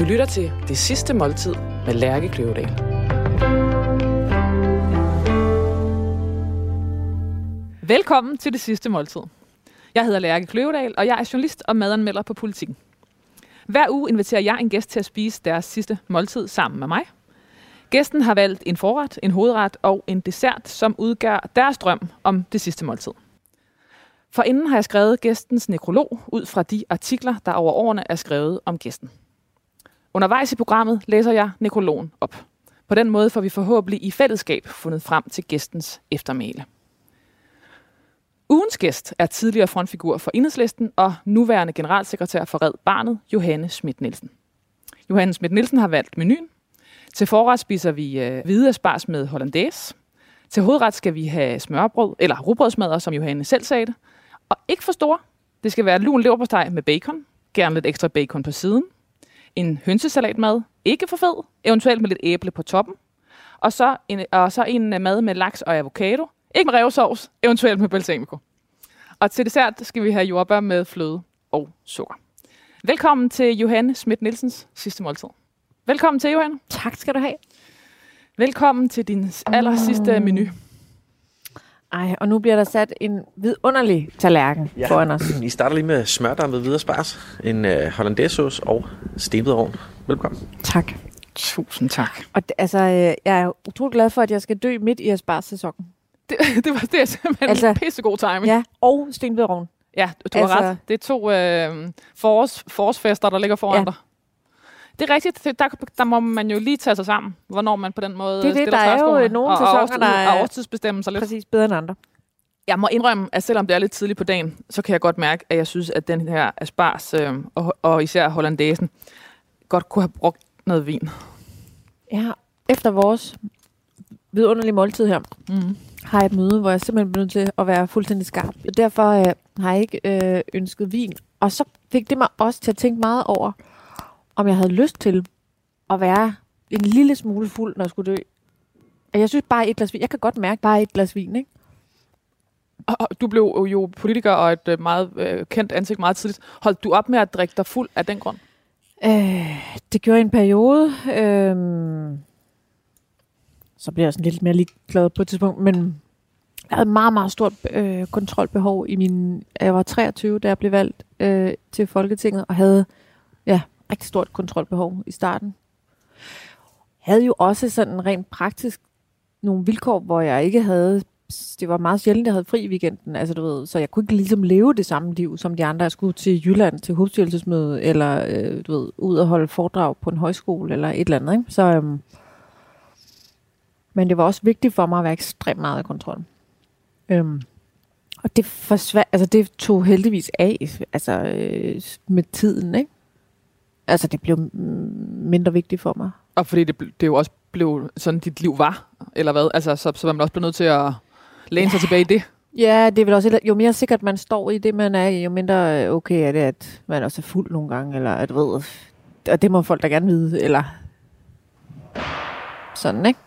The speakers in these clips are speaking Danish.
Du lytter til Det Sidste Måltid med Lærke Kløvedal. Velkommen til Det Sidste Måltid. Jeg hedder Lærke Kløvedal, og jeg er journalist og madanmelder på Politiken. Hver uge inviterer jeg en gæst til at spise deres sidste måltid sammen med mig. Gæsten har valgt en forret, en hovedret og en dessert, som udgør deres drøm om det sidste måltid. For inden har jeg skrevet gæstens nekrolog ud fra de artikler, der over årene er skrevet om gæsten. Undervejs i programmet læser jeg nekrologen op. På den måde får vi forhåbentlig i fællesskab fundet frem til gæstens eftermæle. Ugens gæst er tidligere frontfigur for Enhedslisten og nuværende generalsekretær for Red Barnet, Johanne Schmidt Nielsen. Johanne Schmidt Nielsen har valgt menuen. Til forret spiser vi øh, hvide asparges med hollandaise. Til hovedret skal vi have smørbrød, eller rugbrødsmadder, som Johanne selv sagde det. Og ikke for store. Det skal være lun leverpostej med bacon. Gerne lidt ekstra bacon på siden. En hønsesalatmad. Ikke for fed. Eventuelt med lidt æble på toppen. Og så en, og så en øh, mad med laks og avocado. Ikke med revsovs, eventuelt med balsamico. Og til dessert skal vi have jordbær med fløde og sukker. Velkommen til Johanne Schmidt Nielsens sidste måltid. Velkommen til, Johanne. Tak skal du have. Velkommen til din aller sidste menu. Ej, og nu bliver der sat en vidunderlig tallerken ja. foran os. Vi starter lige med smørdampet videre spars, en øh, hollandaisesauce og stentet ovn. Velkommen. Tak. Tusind tak. Og d- altså, øh, jeg er utrolig glad for, at jeg skal dø midt i asparges-sæsonen. Det, det, var, det er simpelthen altså, Altså- pissegod timing. Ja, og stenvedrovn. ja du har Altså- ret. Det er to øh, forårs, forårsfester, der ligger foran Ja. dig. Det er rigtigt. Der, der må man jo lige tage sig sammen, hvornår man på den måde Det er det, der er jo, nogle og, sæsoner, og, der er- og årstidsbestemme sig lidt. Præcis bedre end andre. Jeg må indrømme, at selvom det er lidt tidligt på dagen, så kan jeg godt mærke, at jeg synes, at den her asparges øh, og, og især hollandaisen godt kunne have brugt noget vin. Ja, efter vores vidunderlige måltid her, Mm. har jeg et møde, hvor jeg simpelthen bliver nødt til at være fuldstændig skarp. Derfor øh, har jeg ikke øh, ønsket vin. Og så fik det mig også til at tænke meget over, om jeg havde lyst til at være en lille smule fuld, når jeg skulle dø. Og jeg synes bare et glas vin. Jeg kan godt mærke bare et glas vin, ikke? Og, du blev jo- politiker og et øh, meget øh, kendt ansigt meget tidligt. Holdt du op med at drikke dig fuld af den grund? Øh, det gjorde en periode. Øh, så blev jeg sådan lidt mere ligeglad på et tidspunkt. Men jeg havde et meget, meget stort øh, kontrolbehov i min... Jeg var 23, da jeg blev valgt øh, til Folketinget, og havde ja, rigtig stort kontrolbehov i starten. Jeg havde jo også sådan rent praktisk nogle vilkår, hvor jeg ikke havde... Det var meget sjældent, jeg havde fri i weekenden, altså du ved, så jeg kunne ikke ligesom leve det samme liv som de andre. Jeg skulle til Jylland til hovedstyrelsesmøde, eller øh, du ved, ud og holde foredrag på en højskole, eller et eller andet. Ikke? Så, øhm, men det var også vigtigt for mig at være ekstremt meget i kontrol. Øhm, og det, forsvandt, altså det tog heldigvis af altså, øh, med tiden. Ikke? Altså det blev mindre vigtigt for mig. Og fordi det, det jo også blev sådan, dit liv var, eller hvad? Altså, så, så var man også blevet nødt til at læne sig tilbage i det. Ja, det er vel også, jo mere sikkert man står i det, man er i, jo mindre øh, okay er det, at man også er fuld nogle gange, eller at ved, og det må folk da gerne vide, eller sådan, ikke?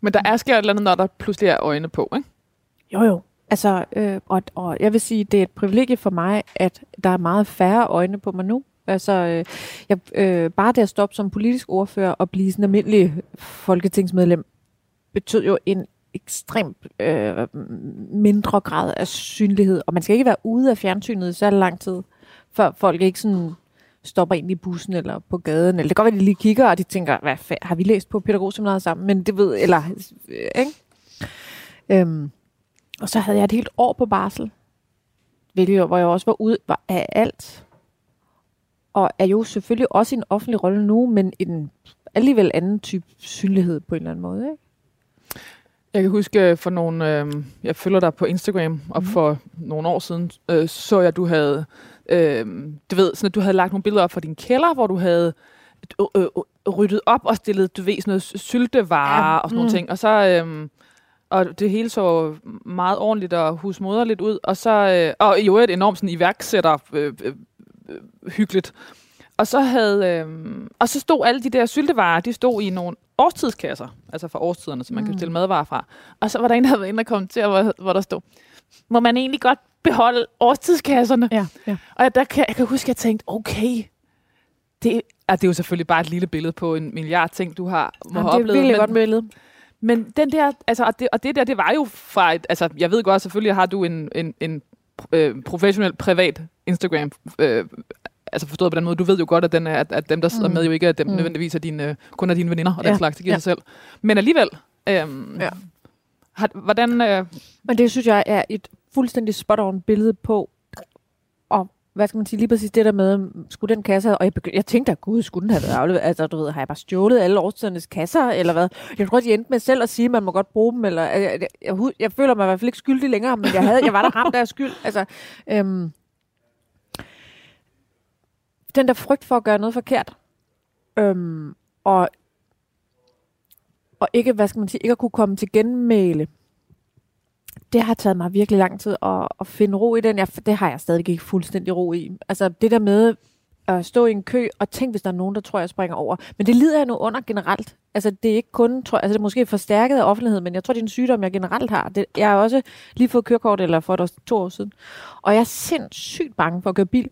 Men der er sker et eller andet, når der pludselig er øjne på, ikke? Jo, jo. Altså, øh, og, og jeg vil sige, det er et privilegie for mig, at der er meget færre øjne på mig nu. Altså, øh, jeg, øh, bare det at stoppe som politisk ordfører og blive sådan almindelig folketingsmedlem, betød jo en ekstremt øh, mindre grad af synlighed. Og man skal ikke være ude af fjernsynet i så lang tid, før folk ikke sådan stopper ind i bussen eller på gaden. Eller det kan godt være, de lige kigger, og de tænker, hvad har vi læst på pædagogseminaret sammen? Men det ved, eller, øh, ikke? Øhm, og så havde jeg et helt år på barsel, hvilket, hvor jeg også var ude var af alt. Og er jo selvfølgelig også i en offentlig rolle nu, men en alligevel anden type synlighed på en eller anden måde. Ikke? Jeg kan huske øh, for nogle, øh, jeg følger dig på Instagram, og Mhm. for nogle år siden øh, så jeg, at du havde, øh, du ved, sådan at du havde lagt nogle billeder op fra din kælder, hvor du havde øh, øh, ryddet op og stillet, du ved, sådan noget syltevarer Ja, og sådan nogle mm. ting. Og så, øh, og det hele så meget ordentligt og husmoderligt ud, og så, øh, og i øvrigt enormt sådan iværksætter øh, øh, øh, hyggeligt. Og så havde, øh, og så stod alle de der syltevarer, de stod i nogle årstidskasser, altså fra årstiderne, som man mm. kan bestille madvarer fra. Og så var der en, der havde været inde og kommentere, hvor, hvor der stod, må man egentlig godt beholde årstidskasserne? Ja, ja. Og der kan, jeg kan huske, at jeg tænkte, okay, Det er, det er jo selvfølgelig bare et lille billede på en milliard ting, du har, må Jamen, have det er oplevet. men, godt billede. Men den der, altså, og det, og det der, det var jo fra et, altså, jeg ved godt, selvfølgelig har du en, en, en øh, professionel, privat Instagram, øh, altså forstået på den måde, du ved jo godt, at, den er, at, at dem, der sidder Mm. med, jo ikke er dem Mm. nødvendigvis er dine, øh, kun er dine veninder og den Ja, slags, det giver ja. sig selv. Men alligevel, øhm, Ja. har, hvordan, øh, Men det synes jeg er et fuldstændig spot-on billede på, hvad skal man sige, lige præcis det der med, skulle den kasse, og jeg, begyndte, jeg tænkte, at gud, skulle den have været afleveret, altså du ved, har jeg bare stjålet alle årstidernes kasser, eller hvad? Jeg tror, de endte med selv at sige, at man må godt bruge dem, eller jeg, jeg, jeg, jeg, jeg føler mig i hvert fald ikke skyldig længere, men jeg, havde, jeg var der ramt af skyld, altså, øhm, den der frygt for at gøre noget forkert, øhm, og, og ikke, hvad skal man sige, ikke at kunne komme til genmæle, det har taget mig virkelig lang tid at, at finde ro i den. Jeg, det har jeg stadig ikke fuldstændig ro i. Altså det der med at stå i en kø og tænke, hvis der er nogen, der tror, jeg springer over. Men det lider jeg nu under generelt. Altså det er ikke kun, tror, altså det er måske forstærket af offentlighed, men jeg tror, det er en sygdom, jeg generelt har. Det, jeg har også lige fået kørekort, eller for et år, to år siden. Og jeg er sindssygt bange for at køre bil,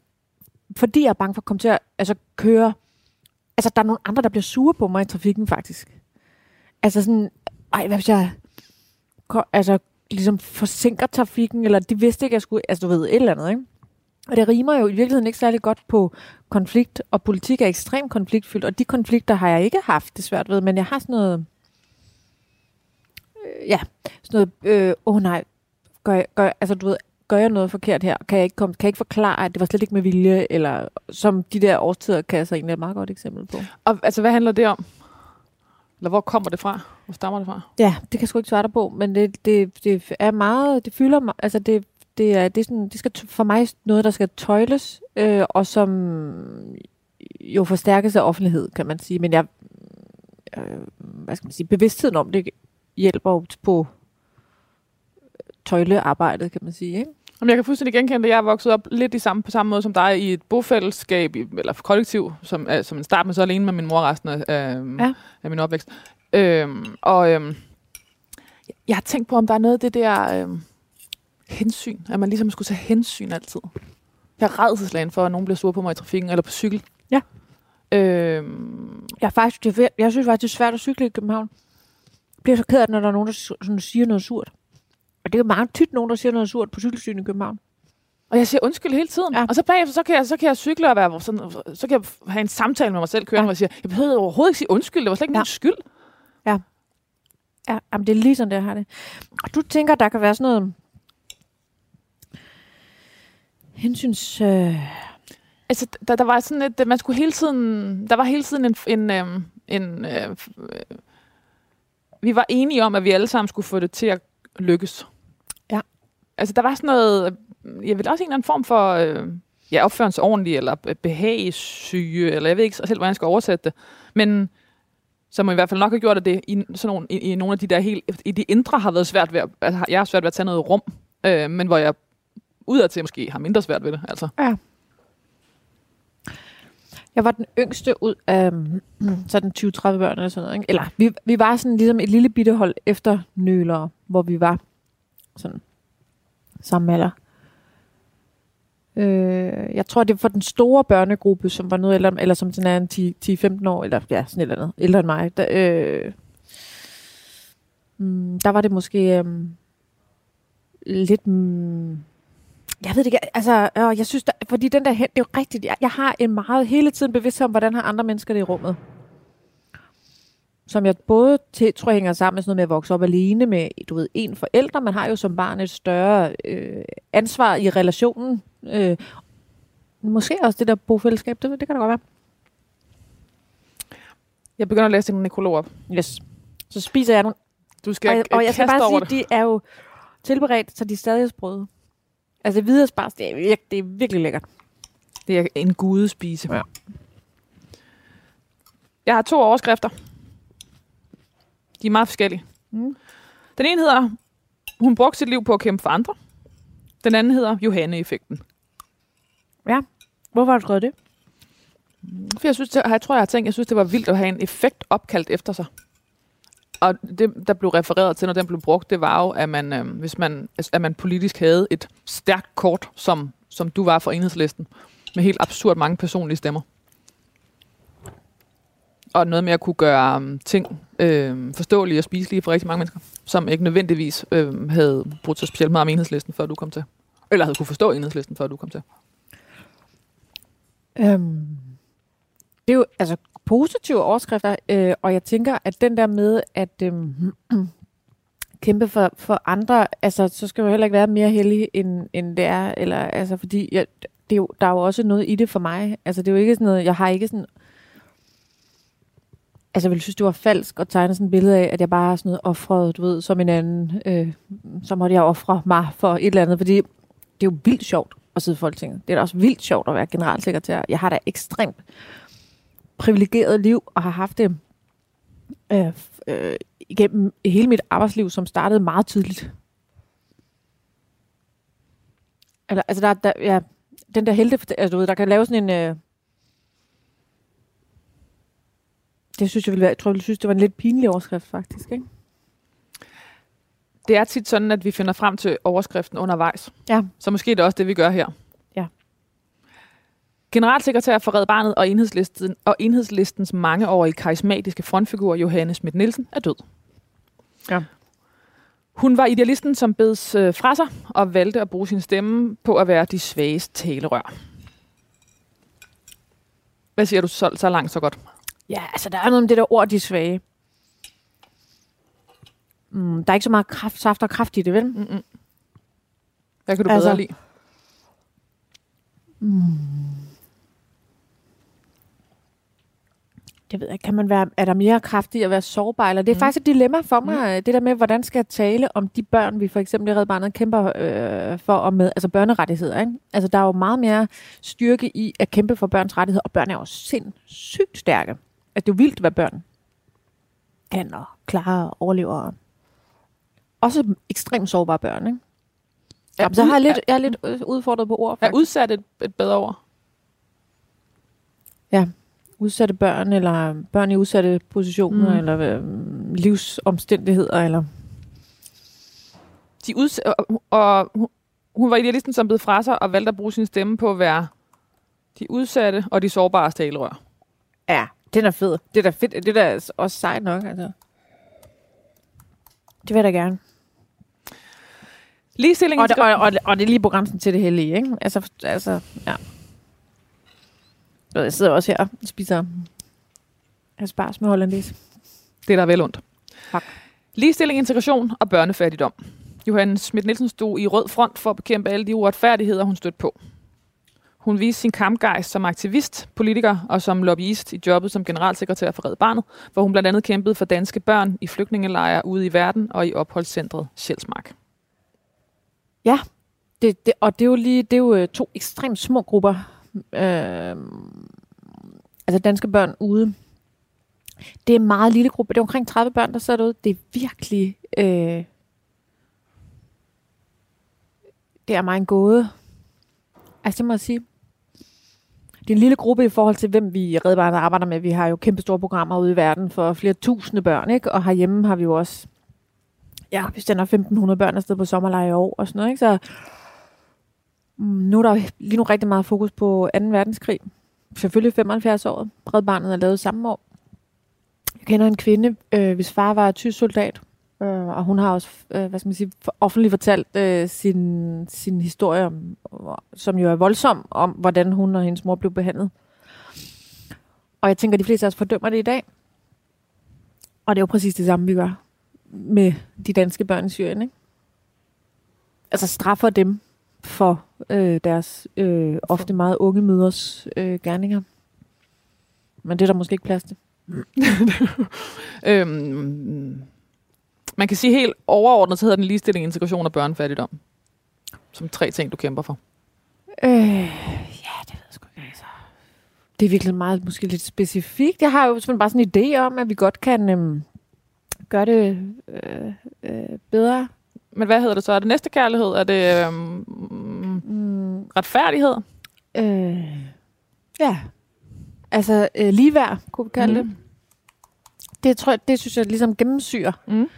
fordi jeg er bange for at komme til at altså, køre. Altså der er nogle andre, der bliver sure på mig i trafikken faktisk. Altså sådan, ej, hvad hvis jeg altså, ligesom forsinker trafikken, eller de vidste ikke, at jeg skulle, altså du ved, et eller andet, ikke? Og det rimer jo i virkeligheden ikke særlig godt på konflikt, og politik er ekstremt konfliktfyldt, og de konflikter har jeg ikke haft det svært ved, men jeg har sådan noget, øh, ja, sådan noget, øh, åh nej, gør jeg, gør, altså du ved, gør jeg noget forkert her? Kan jeg ikke, komme, kan jeg ikke forklare, at det var slet ikke med vilje, eller som de der årstider kan jeg så egentlig et meget godt eksempel på. og, altså, hvad handler det om? Eller hvor kommer det fra? Hvor stammer det fra? Ja, det kan jeg sgu ikke svare dig på, men det, det, det er meget, det fylder mig, altså det, det er, det er sådan, det skal for mig noget, der skal tøjles, øh, og som jo forstærkes af offentlighed, kan man sige, men jeg, øh, hvad skal man sige, bevidstheden om det hjælper jo på tøjlearbejdet, kan man sige, ikke? Jamen, jeg kan fuldstændig genkende det. Jeg er vokset op lidt i samme, på samme måde som dig i et bofællesskab, eller kollektiv, som, uh, som en start med så alene med min mor resten af, uh, Ja. af min opvækst. Øhm, og øhm, jeg har tænkt på, om der er noget af det der øhm, hensyn, at man ligesom skulle tage hensyn altid. Jeg er redselslagen for, at nogen bliver sure på mig i trafikken, eller på cykel. Ja. Øhm, Jeg, er faktisk, er, jeg synes faktisk, det er svært at cykle i København. Jeg bliver så ked af det, når der er nogen, der sådan siger noget surt. Og det er meget tit nogen, der siger noget surt på cykelstien i København. og jeg siger undskyld hele tiden. Ja. Ja. Og så bagefter, så kan, jeg, så kan jeg cykle og være sådan, så kan jeg have en samtale med mig selv kørende, Ja. ja. hvor jeg siger, jeg behøver overhovedet ikke sige undskyld, det var slet ikke Ja. ja. min skyld. Ja, jamen, det er lige sådan, det har det. Og du tænker, der kan være sådan noget hensyns... Øh, Altså, der, der var sådan et, man skulle hele tiden, der var hele tiden en, en, øhm, en øh, f- øh, vi var enige om, at vi alle sammen skulle få det til at lykkes. Altså, der var sådan noget, jeg vil også en eller anden form for, øh, ja, opførens ordentlig, eller behagssyge, eller jeg ved ikke selv, hvordan jeg skal oversætte det. Men som i hvert fald nok har gjort, at det i, sådan nogle, i, i nogle af de der helt, i de indre har været svært ved, at, altså, jeg har svært ved at tage noget rum, øh, men hvor jeg udadtil måske har mindre svært ved det, altså. Ja. jeg var den yngste ud af øh, sådan 20-30 børn eller sådan noget. Ikke? Eller vi, vi var sådan ligesom et lille bitte hold efter nølere, hvor vi var sådan samme alder. Øh, jeg tror, det var for den store børnegruppe, som var noget ældre, eller som sådan er en 10-15 år, eller ja, sådan et eller andet, ældre end mig. Der, øh, mm, der var det måske øh, lidt... Mm, jeg ved det ikke, altså, øh, jeg synes, der, fordi den der hen, det er jo rigtigt, jeg, jeg har en meget hele tiden bevidsthed om, hvordan har andre mennesker det i rummet. Som jeg både til, tror jeg hænger sammen med sådan noget med at vokse op alene med, du ved, en forælder. Man har jo som barn et større øh, ansvar i relationen. Øh, måske også det der bofællesskab, det, det kan da godt være. Jeg begynder at læse en nekrolog op. Yes. Så spiser jeg nogle Du skal og, og jeg skal bare sige, det. de er jo tilberedt, så de er stadig sprøde. Altså videre spars, det er, virke, det er virkelig lækkert. Det er en gudespise. Ja. Jeg har to overskrifter. De er meget forskellige. Mm. Den ene hedder, hun brugte sit liv på at kæmpe for andre. Den anden hedder Johanne-effekten. Hvorfor har du skrevet det? For jeg, synes, det, jeg tror, jeg har tænkt, jeg synes, det var vildt at have en effekt opkaldt efter sig. Og det, der blev refereret til, når den blev brugt, det var jo, at man, øh, hvis man, at man politisk havde et stærkt kort, som, som du var for enhedslisten, med helt absurd mange personlige stemmer. og noget med at kunne gøre um, ting øh, forståelige og spiselige for rigtig mange mennesker, som ikke nødvendigvis øh, havde brugt sig specielt meget om enhedslisten, før du kom til. Eller havde kunne forstå enhedslisten, før du kom til. Øhm, det er jo altså positive overskrifter, øh, og jeg tænker, at den der med at øh, kæmpe for, for andre, altså så skal man heller ikke være mere heldig, end, end det er, eller altså fordi, jeg, det er jo, der er jo også noget i det for mig. Altså det er jo ikke sådan noget, jeg har ikke sådan, altså jeg ville synes, det var falsk at tegne sådan et billede af, at jeg bare er sådan noget offret, du ved, som en anden, øh, så måtte jeg ofre mig for et eller andet, fordi det er jo vildt sjovt at sidde i Folketinget. Det er da også vildt sjovt at være generalsekretær. Jeg har da ekstremt privilegeret liv og har haft det øh, øh, igennem hele mit arbejdsliv, som startede meget tidligt. Eller, altså der, der, ja, den der helte, altså du ved, der kan lave sådan en... Øh, det synes jeg ville være, jeg tror, jeg synes, det var en lidt pinlig overskrift, faktisk, ikke? Det er tit sådan, at vi finder frem til overskriften undervejs. Ja. Så måske er det også det, vi gør her. Ja. Generalsekretær for Red Barnet og, enhedslisten, og enhedslistens mangeårige karismatiske frontfigur, Johanne Schmidt Nielsen, er død. Ja. Hun var idealisten, som beds øh, fra sig og valgte at bruge sin stemme på at være de svageste talerør. Hvad siger du så, så langt, så godt? Ja, altså der er noget om det der ord, de er svage. Mm, der er ikke så meget kraft, saft og kraft i det, vel? Mm-mm. Hvad kan du Altså- bedre lide? Det ved jeg ikke. Kan man være, er der mere kraft i at være sårbar? Eller det er mm. faktisk et dilemma for mig, mm. det der med, hvordan skal jeg tale om de børn, vi for eksempel i Red Barnet kæmper øh, for, og med, altså børnerettigheder. Ikke? Altså der er jo meget mere styrke i at kæmpe for børns rettigheder, og børn er jo sindssygt stærke. Altså det er vildt, hvad børn kan og klarer og overlever. Også ekstremt sårbare børn, ikke? Ja, så har jeg lidt, jeg er lidt øh, udfordret på ord, Er faktisk. udsat et, et bedre ord? udsatte børn, eller børn i udsatte positioner, Mm. eller øh, livsomstændigheder, eller... De uds- og, og hun- var idealisten, som bed fra sig og valgte at bruge sin stemme på at være de udsatte og de sårbare talerør. Ja, den er fed. Det er da fedt. Det er da også sejt nok, altså. Det vil jeg da gerne. Ligestilling Og det, og, og, og det er lige på grænsen til det heldige, ikke? Altså, altså ja. Jeg sidder også her og spiser asparges med hollandaise. Det er der vel ondt. Tak. Ligestilling, integration og børnefattigdom. Johanne Schmidt Nielsen stod i rød front for at bekæmpe alle de uretfærdigheder, hun stødte på. Hun viste sin kampgejst som aktivist, politiker og som lobbyist i jobbet som generalsekretær for Red Barnet, hvor hun blandt andet kæmpede for danske børn i flygtningelejre ude i verden og i opholdscentret Sjælsmark. Ja, Det, det, og det er jo lige det er jo øh, to ekstremt små grupper. Øh, altså danske børn ude. Det er en meget lille gruppe. Det er omkring 30 børn, der sidder derude. Det er virkelig... Øh, det er mig en gåde. Altså, det må jeg sige. Det er en lille gruppe i forhold til, hvem vi i Red Barnet arbejder med. Vi har jo kæmpe store programmer ude i verden for flere tusinde børn, ikke? Og herhjemme har vi jo også... Ja, vi sender 1.500 børn afsted på sommerleje i år og sådan noget, ikke? Så mm, Nu er der lige nu rigtig meget fokus på 2. verdenskrig. Selvfølgelig 75 år. Red Barnet er lavet samme år. Jeg kender en kvinde, øh, hvis far var tysk soldat, øh, og hun har også øh, hvad skal man sige, offentligt fortalt øh, sin, sin historie, om, som jo er voldsom, om hvordan hun og hendes mor blev behandlet. Og jeg tænker, at de fleste af os fordømmer det i dag. Og det er jo præcis det samme, vi gør med de danske børn i Syrien. Ikke? Altså straffer dem for øh, deres øh, ofte meget unge møders øh, gerninger. Men det er der måske ikke plads til. Øhm, man kan sige helt overordnet, så hedder den ligestilling, integration og børnefattigdom. Som tre ting, du kæmper for. Øh, ja, det ved jeg sgu ikke. Altså. Det er virkelig meget, måske lidt specifikt. Jeg har jo simpelthen bare sådan en idé om, at vi godt kan øhm, gøre det øh, øh, bedre. Men hvad hedder det så? Er det næste kærlighed? Er det øhm, Mm, retfærdighed? øh, ja, altså øh, ligeværd, kunne vi kalde mm. det. Det, tror jeg, det synes jeg ligesom gennemsyrer Mm.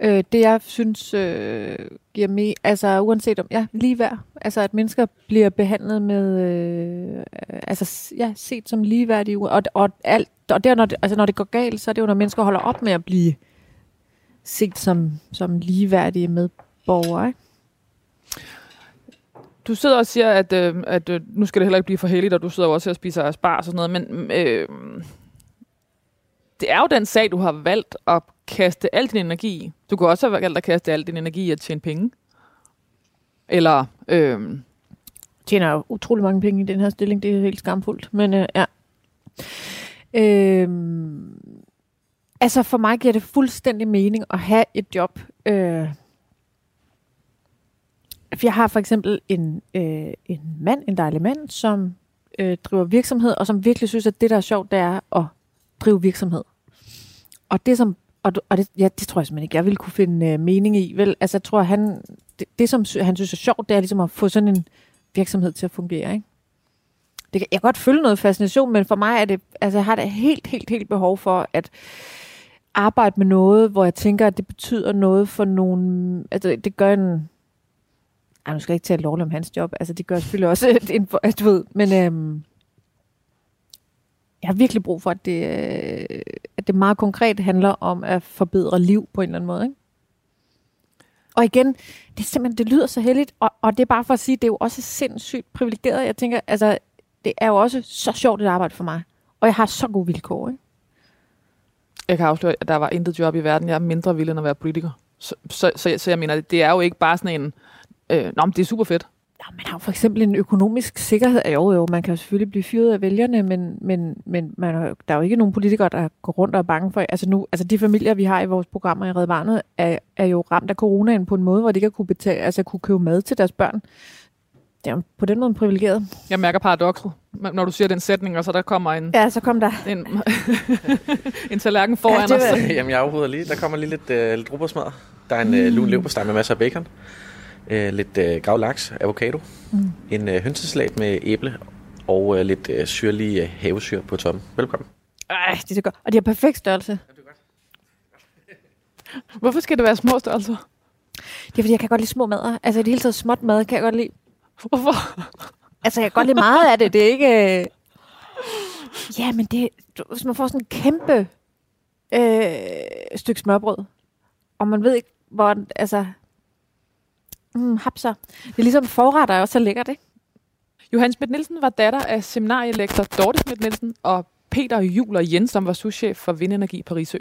Øh, det jeg synes øh, giver mig, altså uanset om, ja, ligeværd, altså at mennesker bliver behandlet med, øh, altså ja, set som ligeværdige, og, og alt, og der, når det, altså når det går galt, så er det jo, når mennesker holder op med at blive set som, som ligeværdige medborgere, ikke? Du sidder og siger, at, øh, at øh, nu skal det heller ikke blive for heldigt, og du sidder jo også her og spiser spars og sådan noget, men mm, øh, det er jo den sag, du har valgt at kaste al din energi i. Du kunne også have valgt at kaste al din energi i at tjene penge. Eller... Øh, tjener jo utrolig mange penge i den her stilling. Det er helt skamfuldt. Men øh, ja. Øh, altså for mig giver det fuldstændig mening at have et job. Øh, jeg har for eksempel en, øh, en mand, en dejlig mand, som øh, driver virksomhed, og som virkelig synes, at det, der er sjovt, det er at drive virksomhed. Og det, som og, og det, ja, det tror jeg simpelthen ikke, jeg ville kunne finde øh, mening i. Vel, altså, jeg tror, han, det, det, som han synes er sjovt, det er ligesom at få sådan en virksomhed til at fungere. Ikke? Det, jeg kan godt følge noget fascination, men for mig er det, altså, jeg har det helt, helt, helt behov for at arbejde med noget, hvor jeg tænker, at det betyder noget for nogen. Altså, det gør en... Ej, nu skal jeg ikke tale lovligt om hans job. Altså, det gør selvfølgelig også en, du ved, men øhm, jeg har virkelig brug for, at det, øh, at det meget konkret handler om at forbedre liv på en eller anden måde. Ikke? Og igen, det, er simpelthen, det lyder så heldigt, og, og det er bare for at sige, det er jo også sindssygt privilegeret. Jeg tænker, altså, det er jo også så sjovt et arbejde for mig, og jeg har så gode vilkår. Ikke? Jeg kan afsløre, at der var intet job i verden, jeg er mindre vild end at være politiker. Så, så, så, så jeg mener, det er jo ikke bare sådan en, øh, nå, men det er super fedt. Ja, man har for eksempel en økonomisk sikkerhed. Jo, jo, man kan jo selvfølgelig blive fyret af vælgerne, men, men, men man har, der er jo ikke nogen politikere, der går rundt og er bange for... Altså, nu, altså de familier, vi har i vores programmer i Red Barnet, er, er jo ramt af coronaen på en måde, hvor de ikke har kunne, betale, altså, kunne købe mad til deres børn. Det er jo på den måde privilegeret. Jeg mærker paradokset, når du siger den sætning, og så der kommer en... Ja, så kom der. En, en tallerken foran ja, os. Jamen, jeg afbryder lige. Der kommer lige lidt, uh, lidt rugbrødsmad. Der er en uh, lun leverpostej med masser af bacon øh, lidt øh, gav laks, avocado, mm. en øh, hønsesalat med æble og øh, lidt øh, syrlig øh, havesyre på toppen. Velkommen. Ej, det er så godt. Og de har perfekt størrelse. Hvorfor skal det være små størrelser? Det er fordi, jeg kan godt lide små mader. Altså i det hele taget småt mad kan jeg godt lide. Hvorfor? Altså jeg kan godt lide meget af det. Det er ikke... Øh... Ja, men det, hvis man får sådan en kæmpe øh, stykke smørbrød, og man ved ikke, hvor... Altså, Mm, hapser. Det er ligesom forretter er også så lækkert, ikke? Johan Schmidt Nielsen var datter af seminarielektor Dorte Schmidt Nielsen og Peter Jul og Jens, som var souschef for Vindenergi på Risø.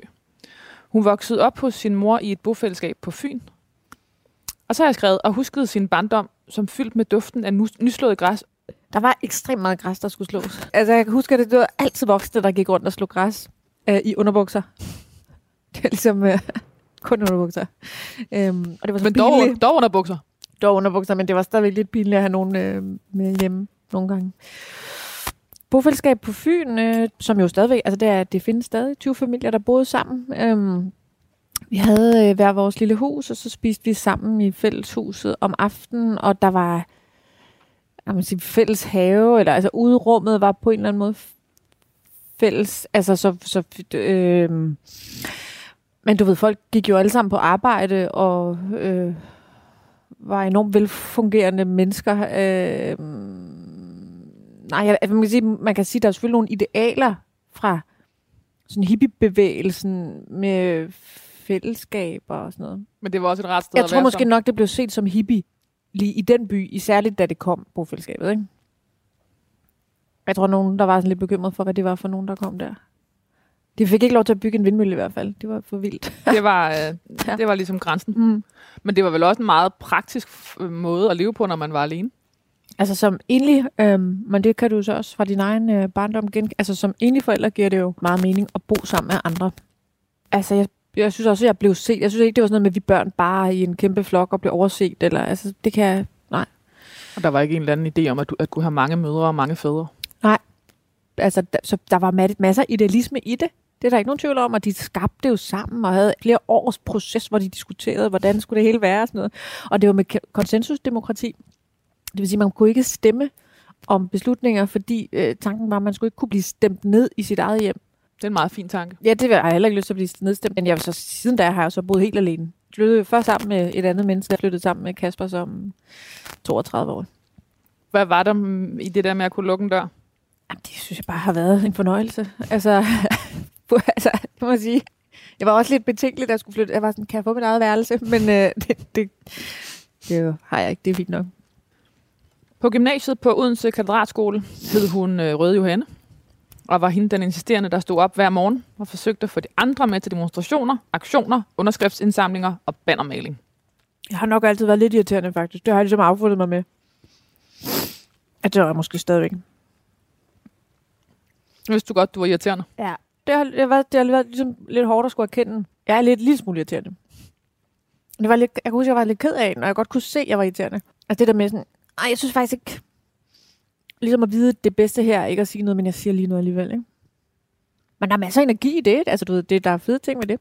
Hun voksede op hos sin mor i et bofællesskab på Fyn. Og så har jeg skrevet og husket sin barndom som fyldt med duften af nyslået græs. Der var ekstremt meget græs, der skulle slås. Altså, jeg kan huske, at det var altid voksne, der gik rundt og slog græs øh, i underbukser. Det er ligesom... Øh, kun underbukser. Øhm, og det var så men dog, dog underbukser? Dog underbukser, men det var stadigvæk lidt pinligt at have nogen øh, med hjemme nogle gange. Bofællesskab på Fyn, øh, som jo stadigvæk, altså det, er, det findes stadig 20 familier, der boede sammen. Øhm, vi havde øh, hver vores lille hus, og så spiste vi sammen i fælleshuset om aftenen, og der var jeg må sige, fælles have, eller altså udrummet var på en eller anden måde fælles, altså så, så øh, men du ved, folk gik jo alle sammen på arbejde og øh, var enormt velfungerende mennesker. Øh, nej, jeg, man, kan sige, man kan sige, der er selvfølgelig nogle idealer fra sådan hippiebevægelsen med fællesskaber og sådan noget. Men det var også et ret sted Jeg at tror være måske som. nok, det blev set som hippie lige i den by, særligt da det kom på fællesskabet, ikke? Jeg tror, nogen, der var sådan lidt bekymret for, hvad det var for nogen, der kom der. De fik ikke lov til at bygge en vindmølle i hvert fald. Det var for vildt. det, var, øh, det var ligesom grænsen. Mm. Men det var vel også en meget praktisk måde at leve på, når man var alene. Altså som enlig, øhm, men det kan du så også fra din egen øh, barndom gen. Altså som enlig forælder giver det jo meget mening at bo sammen med andre. Altså jeg, jeg synes også, at jeg blev set. Jeg synes ikke, det var sådan noget med, at vi børn bare i en kæmpe flok og blev overset. Eller, altså det kan jeg, nej. Og der var ikke en eller anden idé om, at du at kunne have mange mødre og mange fædre? Altså, der, så der var masser af idealisme i det. Det er der ikke nogen tvivl om, og de skabte det jo sammen og havde flere års proces, hvor de diskuterede, hvordan skulle det hele være og sådan noget. Og det var med konsensusdemokrati. Det vil sige, at man kunne ikke stemme om beslutninger, fordi øh, tanken var, at man skulle ikke kunne blive stemt ned i sit eget hjem. Det er en meget fin tanke. Ja, det har jeg heller ikke lyst til at blive nedstemt, men jeg, så, siden da har jeg så boet helt alene. flyttede først sammen med et andet menneske. Jeg flyttede sammen med Kasper som 32 år. Hvad var der mm, i det der med at kunne lukke en dør? Jamen, det synes jeg bare har været en fornøjelse. Altså, altså det må jeg sige. Jeg var også lidt betænkelig, da jeg skulle flytte. Jeg var sådan, kan jeg få mit eget værelse? Men øh, det, det, det har jeg ikke. Det er fint nok. På gymnasiet på Odense Kvadratskole hed hun øh, Røde Johanne, og var hende den insisterende, der stod op hver morgen og forsøgte at få de andre med til demonstrationer, aktioner, underskriftsindsamlinger og bannermaling. Jeg har nok altid været lidt irriterende, faktisk. Det har jeg ligesom affundet mig med. At det var jeg måske stadigvæk. Vidste du godt, du var irriterende. Ja. Det har, det har, været, det har været ligesom lidt hårdt at skulle erkende. Jeg er lidt lille smule irriterende. Det var lidt, jeg kunne huske, jeg var lidt ked af, når jeg godt kunne se, at jeg var irriterende. Altså det der med sådan, ej, jeg synes faktisk ikke, ligesom at vide det bedste her, ikke at sige noget, men jeg siger lige noget alligevel, ikke? Men der er masser af energi i det, altså du ved, det, der er fede ting med det.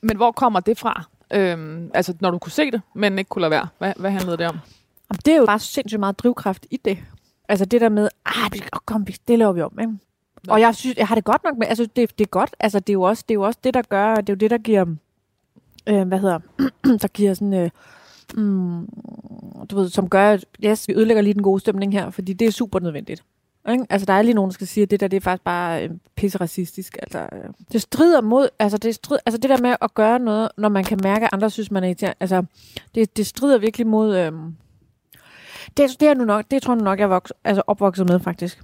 Men hvor kommer det fra? Øhm, altså, når du kunne se det, men ikke kunne lade være. Hvad, hvad handlede det om? Jamen, det er jo bare sindssygt meget drivkraft i det. Altså det der med, ah, kom, vi- det laver vi om, ikke? Nå. Og jeg synes, jeg har det godt nok med, altså det, det er godt, altså det er jo også det, er jo også det der gør, det er jo det, der giver, øh, hvad hedder, der giver sådan, øh, mm, du ved, som gør, at yes, vi ødelægger lige den gode stemning her, fordi det er super nødvendigt. Ikke? Altså, der er lige nogen, der skal sige, at det der, det er faktisk bare øh, pisse racistisk. Altså, øh, det strider mod, altså det, strid, altså det der med at gøre noget, når man kan mærke, at andre synes, man er irriterende, altså, det, det strider virkelig mod, øh, det, det, er nu nok, det tror jeg nu nok, jeg er voks, altså opvokset med, faktisk.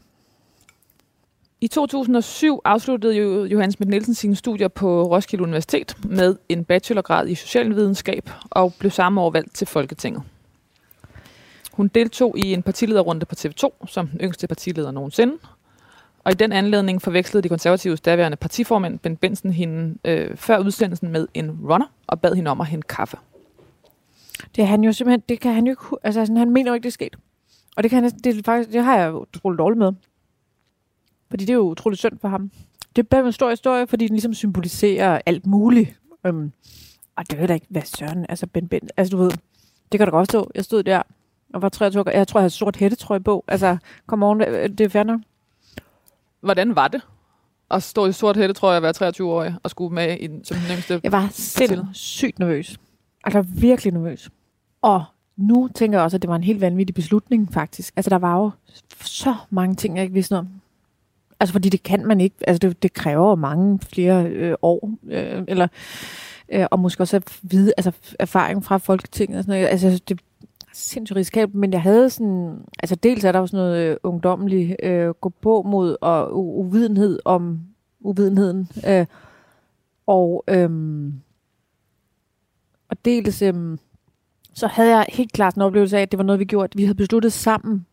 I 2007 afsluttede Johannes Schmidt Nielsen sine studier på Roskilde Universitet med en bachelorgrad i socialvidenskab og blev samme år valgt til Folketinget. Hun deltog i en partilederrunde på TV2 som den yngste partileder nogensinde. Og i den anledning forvekslede de konservatives daværende partiformand Ben Benson hende øh, før udsendelsen med en runner og bad hende om at hente kaffe. Det er han jo simpelthen, det kan han jo ikke, altså sådan, han mener jo ikke, det er sket. Og det, kan han, det, er faktisk, det har jeg jo utroligt dårligt med. Fordi det er jo utroligt synd for ham. Det er bare en stor historie, fordi den ligesom symboliserer alt muligt. Um, og det er da ikke, hvad søren, altså Ben Ben, altså du ved, det kan da godt stå. Jeg stod der og var 23 år, jeg tror, jeg havde sort hættetrøje på. Altså, kom on, det er nok. Hvordan var det at stå i sort hætte, tror jeg, at være 23 år og skulle med i den, som den yngste? Jeg var sindssygt nervøs. Altså virkelig nervøs. Og nu tænker jeg også, at det var en helt vanvittig beslutning, faktisk. Altså der var jo så mange ting, jeg ikke vidste noget om. Altså fordi det kan man ikke. Altså det, det kræver mange flere øh, år. Øh, eller, øh, og måske også at vide, altså erfaring fra Folketinget og sådan noget. Altså det er sindssygt risikabelt, men jeg havde sådan, altså dels er der jo sådan noget øh, ungdommelig øh, gå på mod og u- uvidenhed om uvidenheden. Øh, og, øhm, og dels øhm, så havde jeg helt klart en oplevelse af, at det var noget, vi gjorde. Vi havde besluttet sammen,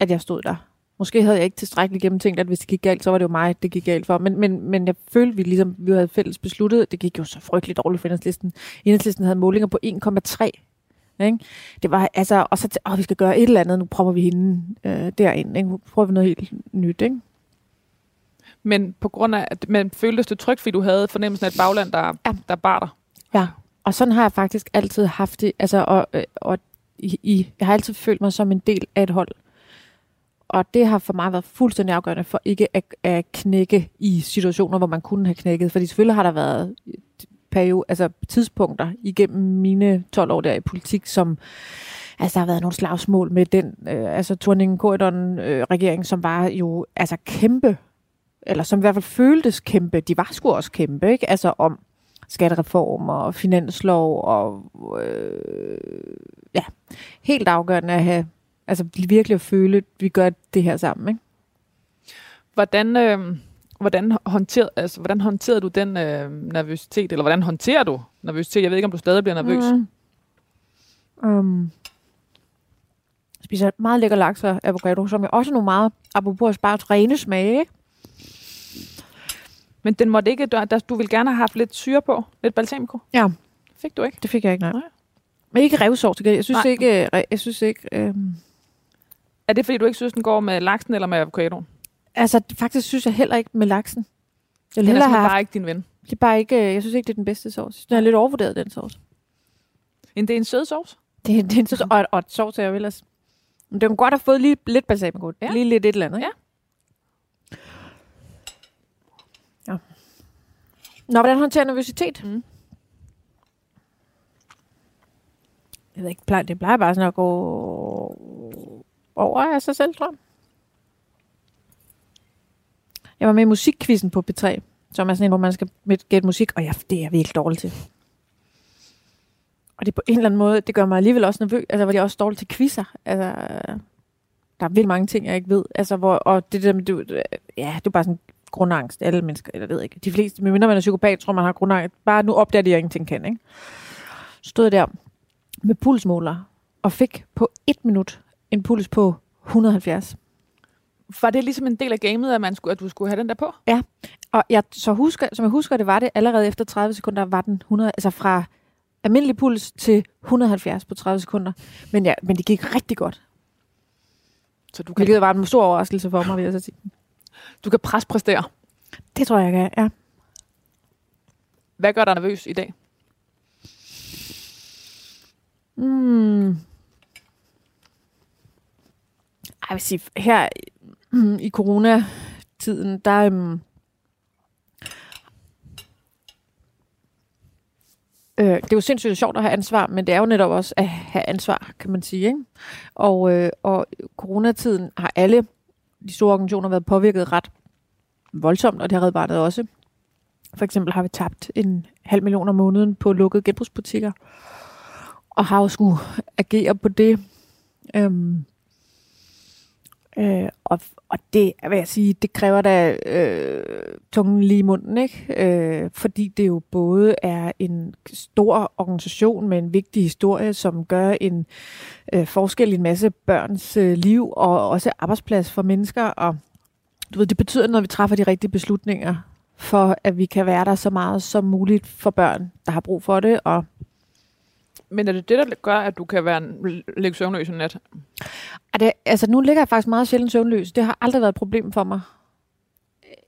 at jeg stod der. Måske havde jeg ikke tilstrækkeligt gennemtænkt, at hvis det gik galt, så var det jo mig, det gik galt for. Men, men, men jeg følte, vi ligesom vi havde fælles besluttet. Det gik jo så frygteligt dårligt for enhedslisten. Enhedslisten havde målinger på 1,3. Ikke? Det var altså, og så åh, vi skal gøre et eller andet, nu prøver vi hende øh, derind. Ikke? Nu prøver vi noget helt nyt. Ikke? Men på grund af, at man føltes det trygt, fordi du havde fornemmelsen af et bagland, der, Ja. der bar dig. Ja, og sådan har jeg faktisk altid haft det. Altså, og, øh, og i, i, jeg har altid følt mig som en del af et hold. Og det har for mig været fuldstændig afgørende for ikke at, at knække i situationer, hvor man kunne have knækket. Fordi selvfølgelig har der været periode, altså tidspunkter igennem mine 12 år der i politik, som altså der har været nogle slagsmål med den, øh, altså Torningen Korydon øh, regering, som var jo altså kæmpe, eller som i hvert fald føltes kæmpe. De var sgu også kæmpe, ikke? Altså om skattereform og finanslov og øh, ja, helt afgørende at have, altså virkelig at føle, at vi gør det her sammen, ikke? Hvordan, øh, hvordan, håndterede, altså, hvordan håndterede du den øh, nervøsitet, eller hvordan håndterer du nervøsitet? Jeg ved ikke, om du stadig bliver nervøs. Mm. Um, spiser meget lækker laks og avocado, som jeg også er nogle meget, apropos spare rene smage, ikke? Men den måtte ikke, der, du ville gerne have haft lidt syre på, lidt balsamico. Ja. Fik du ikke? Det fik jeg ikke, nej. Nej. Men ikke gengæld. Jeg synes Nej. ikke, øh, jeg synes ikke, øhm, Er det, fordi du ikke synes, den går med laksen eller med avocadoen? altså faktisk synes jeg heller ikke med laksen. Jeg vil Den er have haft, bare ikke din ven. det er bare ikke, øh, jeg synes ikke, det er den bedste sovs. Den er lidt overvurderet, den sovs. Men det er en sød sovs. Det, er- det er en sovs, og, og et sovs jeg jo ellers. Men det kunne godt have fået lige lidt balsamico. Ja. Ja. Lige lidt et eller andet, ikke? Ja. Nå, hvordan håndterer nervøsitet? Mm. Jeg ved ikke, det plejer bare sådan at gå over af sig selv, tror jeg. Jeg var med i musikquizzen på P3, som er sådan en, hvor man skal gætte musik, og ja, det er jeg virkelig dårlig til. Og det på en eller anden måde, det gør mig alligevel også nervøs, altså hvor jeg også dårlig til quizzer. Altså, der er vildt mange ting, jeg ikke ved. Altså, hvor, og det der med, du, ja, det er bare sådan grundangst. Alle mennesker, eller ved ikke, de fleste, medmindre man er psykopat, tror man har grundangst. Bare nu opdager de, at jeg ingenting kan, ikke? Så stod jeg der med pulsmåler, og fik på et minut en puls på 170. Var det ligesom en del af gamet, at, man skulle, at du skulle have den der på? Og jeg, så husker, som jeg husker det, var det allerede efter 30 sekunder, var den 100, altså fra almindelig puls til 170 på 30 sekunder. Men, ja, men det gik rigtig godt. Så du kan, Hvilket var en stor overraskelse for mig, vil jeg så sige. du kan prespræstere. Det tror jeg, jeg kan. Ja. Hvad gør dig nervøs i dag? Mm. Ej, jeg vil sige, her mm, i coronatiden, der øhm, øh, det er jo sindssygt sjovt at have ansvar, men det er jo netop også at have ansvar, kan man sige. Ikke? Og, øh, og coronatiden har alle de store organisationer været påvirket ret voldsomt, og det har Red Barnet også. For eksempel har vi tabt en halv million om måneden på lukkede genbrugsbutikker, og har jo skulle agere på det. Øhm, øh, og, og det, hvad jeg sige, det kræver da øh, tungen lige i munden, ikke? Øh, fordi det jo både er en stor organisation med en vigtig historie, som gør en øh, forskel i en masse børns øh, liv, og også arbejdsplads for mennesker, og du ved, det betyder, når vi træffer de rigtige beslutninger, for at vi kan være der så meget som muligt for børn, der har brug for det, og men er det det, der gør, at du kan være ligge søvnløs en nat? Er det, altså, nu ligger jeg faktisk meget sjældent søvnløs. Det har aldrig været et problem for mig.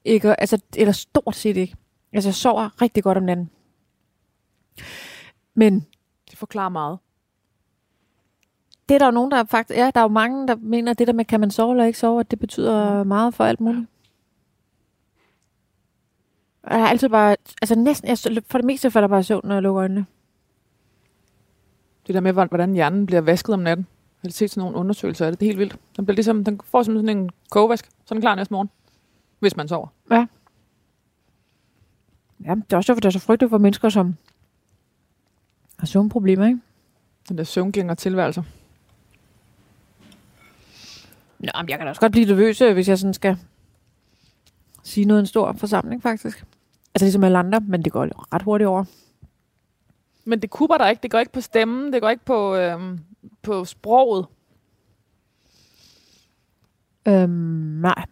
Ikke, altså, eller stort set ikke. Altså, jeg sover rigtig godt om natten. Men Det forklarer meget. det er der jo nogen, der faktisk... Ja, der er jo mange, der mener, at det der med, kan man sove eller ikke sove, at det betyder meget for alt muligt. Og Jeg har altid bare... Altså næsten... Jeg, for det meste falder bare søvn, når jeg lukker øjnene. Det der med, hvordan hjernen bliver vasket om natten. Jeg har set sådan nogle undersøgelser af det. Det er helt vildt. Den, bliver ligesom, den får som sådan en kogevask. Så er den klar næste morgen. Hvis man sover. Ja, det er også derfor, det er så frygteligt for mennesker, som har søvnproblemer, ikke? Den der søvngænger tilværelse. Nå, men jeg kan da også godt blive nervøs, øh, hvis jeg sådan skal sige noget i en stor forsamling, faktisk. Altså ligesom alle andre, men det går ret hurtigt over. Men det kupper dig ikke. Det går ikke på stemmen. Det går ikke på, øhm, på sproget. Øhm, nej.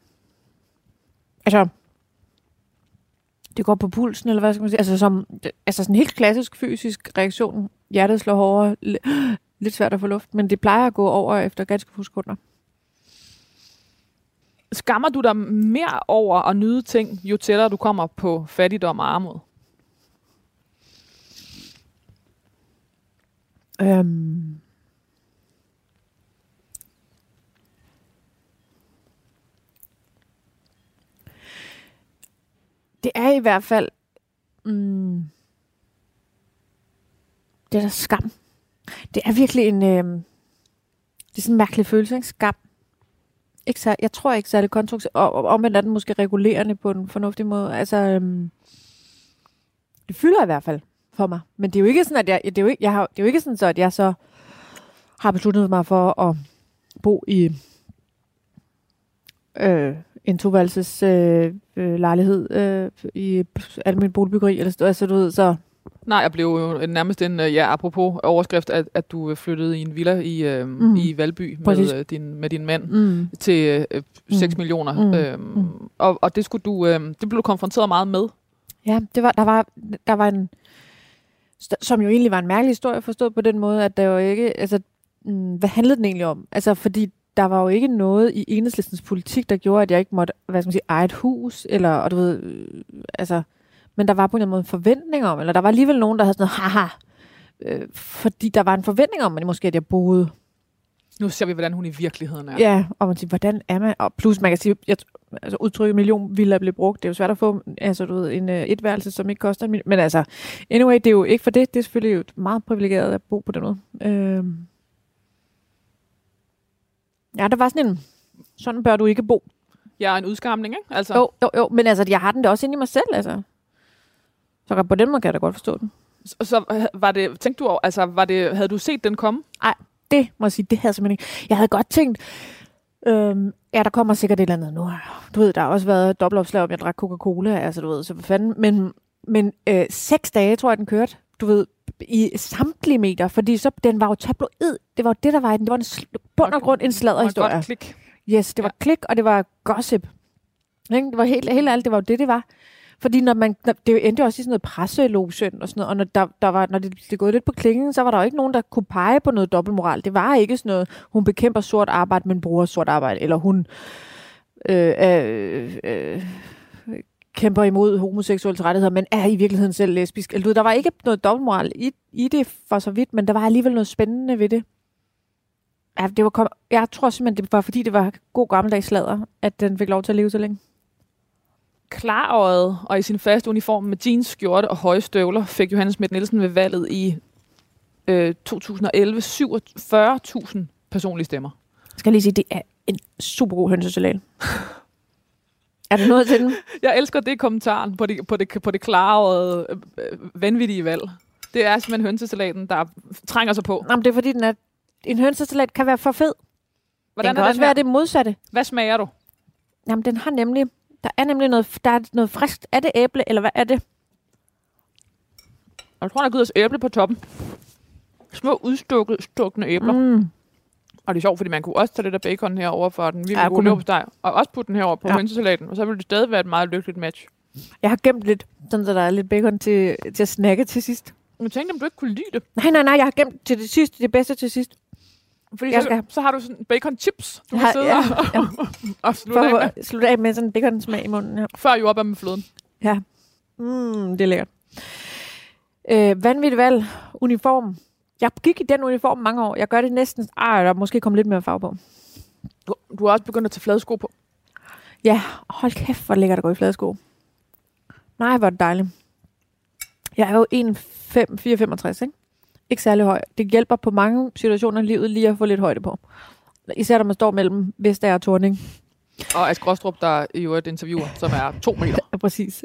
Altså, det går på pulsen, eller hvad skal man sige? Altså, som, altså sådan en helt klassisk fysisk reaktion. Hjertet slår hårdere. Lidt svært at få luft, men det plejer at gå over efter ganske få sekunder. Skammer du dig mere over at nyde ting, jo tættere du kommer på fattigdom og armod? Øhm. Det er i hvert fald... Mm, det er der skam. Det er virkelig en... Øhm, det er sådan en mærkelig følelse, ikke? Skam. Ikke så, jeg tror ikke særlig konstruktivt. Og, og omvendt er den måske regulerende på en fornuftig måde. Altså, øhm, det fylder i hvert fald for mig. Men det er jo ikke sådan, at jeg, det er jo ikke, jeg har, det er jo ikke sådan, så, at jeg så har besluttet mig for at bo i øh, en toværelses øh, øh, lejlighed øh, i almindelig boligbyggeri. Eller, altså, du ved, så Nej, jeg blev jo nærmest en, øh, ja, apropos overskrift, at, at du øh, flyttede i en villa i, øh, Mhm. mm. i Valby Præcis. med, øh, din, med din mand mm, til øh, 6 Mm. millioner. Mm. Øhm, Mm. og, og det skulle du, øh, det blev du konfronteret meget med. Ja, det var, der, var, der var en, som jo egentlig var en mærkelig historie forstået på den måde, at der jo ikke, altså, mm, hvad handlede den egentlig om? Altså, fordi der var jo ikke noget i enhedslistens politik, der gjorde, at jeg ikke måtte, hvad skal man sige, eje et hus, eller, og du ved, øh, altså, men der var på en eller anden måde en forventning om, eller der var alligevel nogen, der havde sådan noget, haha, øh, fordi der var en forventning om, at måske at jeg boede nu ser vi, hvordan hun i virkeligheden er. Ja, og man siger, hvordan er man? Og plus, man kan sige, jeg, altså udtrykket million villa blev brugt. Det er jo svært at få altså, du ved, en uh, etværelse, som ikke koster en million. Men altså, anyway, det er jo ikke for det. Det er selvfølgelig jo meget privilegeret at bo på den måde. Øh, ja, der var sådan en, sådan bør du ikke bo. Ja, en udskamning, ikke? Altså, Jo, jo, jo, men altså, jeg har den da også inde i mig selv, altså. Så på den måde kan jeg da godt forstå den. så, så øh, var det, tænkte du over, altså, var det, havde du set den komme? Det må jeg sige, det havde jeg simpelthen ikke. Jeg havde godt tænkt, øhm, ja, der kommer sikkert et eller andet nu. Du ved, der har også været dobbeltopslag om, jeg drak Coca-Cola, altså du ved, så hvad fanden. Men, men øh, seks dage, tror jeg, den kørte, du ved, i samtlige meter, fordi så, den var jo tabloid. Det var jo det, der var i den. Det var en sl- bund og grund en sladderhistorie. godt klik. Yes, det var ja. klik, og det var gossip. Ikke? Det var helt, helt alt, det var jo det, det var. Fordi når man, når, det endte jo også i sådan noget presselogen og sådan noget, og når, der, der var, når det, det gået lidt på klingen, så var der jo ikke nogen, der kunne pege på noget dobbeltmoral. Det var ikke sådan noget, hun bekæmper sort arbejde, men bruger sort arbejde, eller hun øh, øh, øh, kæmper imod homoseksuelle rettigheder, men er i virkeligheden selv lesbisk. Eller, der var ikke noget dobbeltmoral i, i det for så vidt, men der var alligevel noget spændende ved det. Ja, det var kom, jeg tror simpelthen, det var fordi, det var god gammeldags slader, at den fik lov til at leve så længe. Klarøjet og i sin faste uniform med jeans, skjorte og høje støvler fik Johannes Schmidt Nielsen ved valget i øh, 2011 47.000 personlige stemmer. Jeg skal lige sige, det er en super god hønsesalat. er der noget til den? Jeg elsker det kommentaren på det, på det, på det klarøjet øh, vanvittige valg. Det er simpelthen hønsesalaten, der trænger sig på. Jamen, det er fordi, den er, en hønsesalat kan være for fed. Hvordan den kan er også den her? være det modsatte. Hvad smager du? Jamen, den har nemlig, der er nemlig noget, der er noget friskt. Er det æble, eller hvad er det? Jeg tror, der er givet os æble på toppen. Små udstukne æbler. Mm. Og det er sjovt, fordi man kunne også tage lidt af bacon herover for den. Vi Ja, løbe dig, og også putte den herover på Ja. hønsesalaten. Og så ville det stadig være et meget lykkeligt match. Jeg har gemt lidt, sådan så der er lidt bacon til, til at snakke til sidst. Jeg tænkte, om du ikke kunne lide det. Nej, nej, nej, jeg har gemt til det sidste, det bedste til sidst. Fordi Jeg så, skal- så har du sådan bacon chips, du Jeg kan har- sidde ja, og, ja. og slutte af med, slutte af med sådan en bacon smag i munden. Ja. før jordbær med fløden. Ja. Mm, det er lækkert. Øh, vanvittigt valg. Uniform. Jeg gik i den uniform mange år. Jeg gør det næsten... Ej, der er måske kommet lidt mere farve på. Du, du har også begyndt at tage fladsko på. Ja, hold kæft, hvor lækkert at gå i fladsko. Nej, hvor er det dejligt. Jeg er jo 1,465, ikke? Ikke særlig høj. Det hjælper på mange situationer i livet lige at få lidt højde på. Især når man står mellem Vestager og Torning. Og Ask Rostrup, der i øvrigt interviewer, som er to meter. Ja, præcis.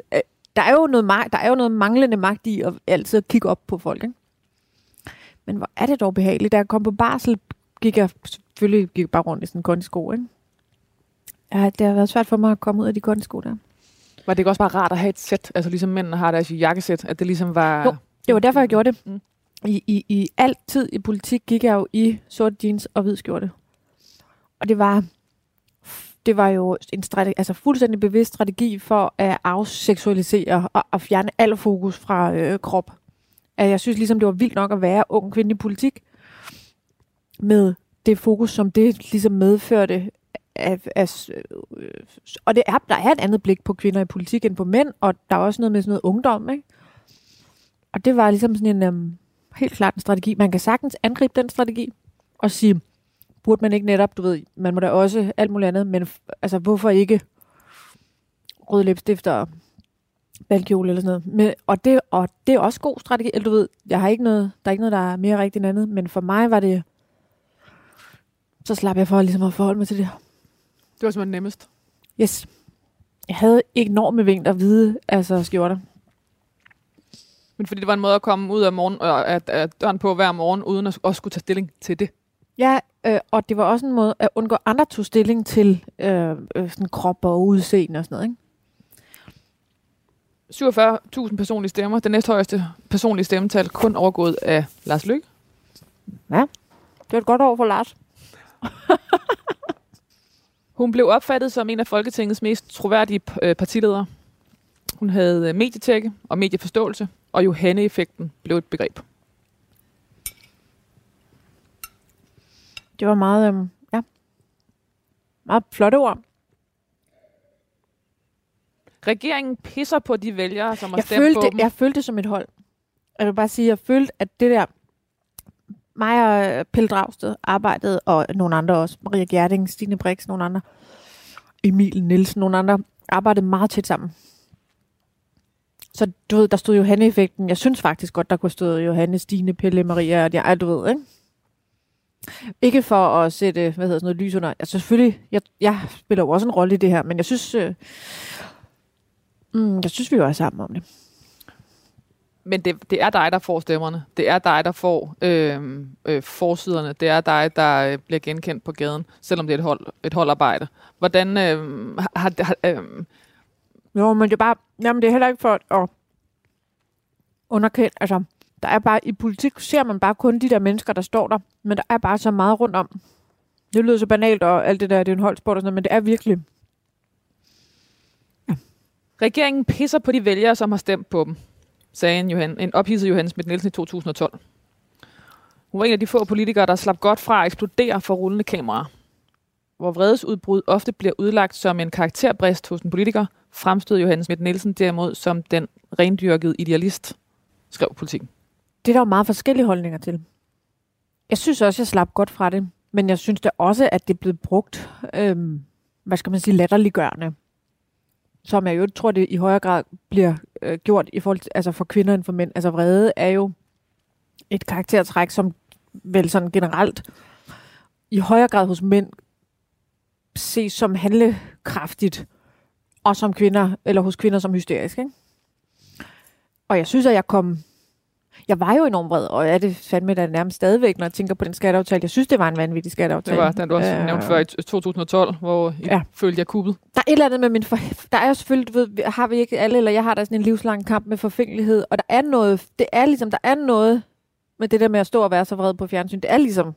Der er, jo noget, der er jo noget manglende magt i at altid kigge op på folk, ikke? Men hvor er det dog behageligt. Da jeg kom på barsel, gik jeg selvfølgelig gik jeg bare rundt i sådan en kondisko, ikke? Ja, det har været svært for mig at komme ud af de kondisko der. Var det ikke også bare rart at have et sæt, altså ligesom mændene har deres jakkesæt, at det ligesom var... Jo. Det var derfor, jeg gjorde det. Mm. I, i, I altid i politik gik jeg jo i sort jeans og hvid skjorte. Og det var, det var jo en strategi, altså fuldstændig bevidst strategi for at afseksualisere og at fjerne al fokus fra øh, krop. At jeg synes ligesom, det var vildt nok at være ung kvinde i politik med det fokus, som det ligesom medførte. Af, af, øh, og det er, der er et andet blik på kvinder i politik end på mænd, og der er også noget med sådan noget ungdom, ikke? Og det var ligesom sådan en Øh, helt klart en strategi. Man kan sagtens angribe den strategi og sige, burde man ikke netop, du ved, man må da også alt muligt andet, men altså hvorfor ikke rød læbstift og valgkjole eller sådan noget. Men, og, det, og det er også god strategi. Eller du ved, jeg har ikke noget, der er ikke noget, der er mere rigtigt end andet, men for mig var det, så slap jeg for ligesom at forholde mig til det. Det var simpelthen nemmest. Yes. Jeg havde enorme vinkler hvide altså skjorter. Men fordi det var en måde at komme ud af, morgen, og at, at døren på hver morgen, uden at også skulle tage stilling til det. Ja, øh, og det var også en måde at undgå andre tog stilling til øh, øh, sådan krop og udseende og sådan noget. Ikke? 47.000 personlige stemmer. Det næsthøjeste personlige stemmetal kun overgået af Lars Løkke. Det var et godt år for Lars. Hun blev opfattet som en af Folketingets mest troværdige øh, partiledere. Hun havde øh, medietække og medieforståelse, og Johanne-effekten blev et begreb. Det var meget, øh, ja, meget flotte ord. Regeringen pisser på de vælgere, som har Jeg stemt følte, på dem. jeg følte det som et hold. Jeg vil bare sige, jeg følte, at det der, mig og Pelle Dragsted arbejdede, og nogle andre også, Maria Gjerding, Stine Brix, nogle andre, Emil Nielsen, nogle andre, arbejdede meget tæt sammen. Så du ved, der stod Johanne-effekten. Jeg synes faktisk godt, der kunne stå Johanne, Stine, Pelle, Maria og jeg, ej, du ved, ikke? Ikke for at sætte, hvad hedder sådan noget, lys under. Altså selvfølgelig, jeg, jeg spiller jo også en rolle i det her, men jeg synes, øh, mm, jeg synes, vi jo er sammen om det. Men det, det er dig, der får stemmerne. Det er dig, der får øh, øh, forsiderne. Det er dig, der øh, bliver genkendt på gaden, selvom det er et, hold, et holdarbejde. Hvordan øh, har... har øh, jo, men det er bare, jamen det er heller ikke for at underkende, altså, der er bare, i politik ser man bare kun de der mennesker, der står der, men der er bare så meget rundt om. Det lyder så banalt, og alt det der, det er en holdsport og sådan noget, men det er virkelig, Ja. regeringen pisser på de vælgere, som har stemt på dem, sagde en, Johan, en ophidset Johannes Schmidt Nielsen i 2012. Hun var en af de få politikere, der slap godt fra at eksplodere for rullende kameraer. Hvor vredesudbrud ofte bliver udlagt som en karakterbrist hos en politiker, fremstod Johannes Schmidt Nielsen derimod som den rendyrkede idealist, skrev politikken. det er der jo meget forskellige holdninger til. Jeg synes også, jeg slap godt fra det, men jeg synes da også, at det er blevet brugt, øhm, hvad skal man sige, latterliggørende. Som jeg jo tror, det i højere grad bliver øh, gjort i forhold til, altså for kvinder end for mænd. Altså vrede er jo et karaktertræk, som vel sådan generelt i højere grad hos mænd ses som handlekraftigt, og som kvinder, eller hos kvinder som hysterisk. Ikke? Og jeg synes, at jeg kom jeg var jo enormt vred, og er det fandme da nærmest stadigvæk, når jeg tænker på den skatteaftale. Jeg synes, det var en vanvittig Det skatteaftale. var den, du også Øh, nævnte før i 2012, hvor I Ja. følte jer kuppet. Der er et eller andet med min for... Der er jo selvfølgelig, ved, har vi ikke alle, eller jeg har da sådan en livslang kamp med forfængelighed, og der er noget, det er ligesom, der er noget med det der med at stå og være så vred på fjernsyn. Det er ligesom,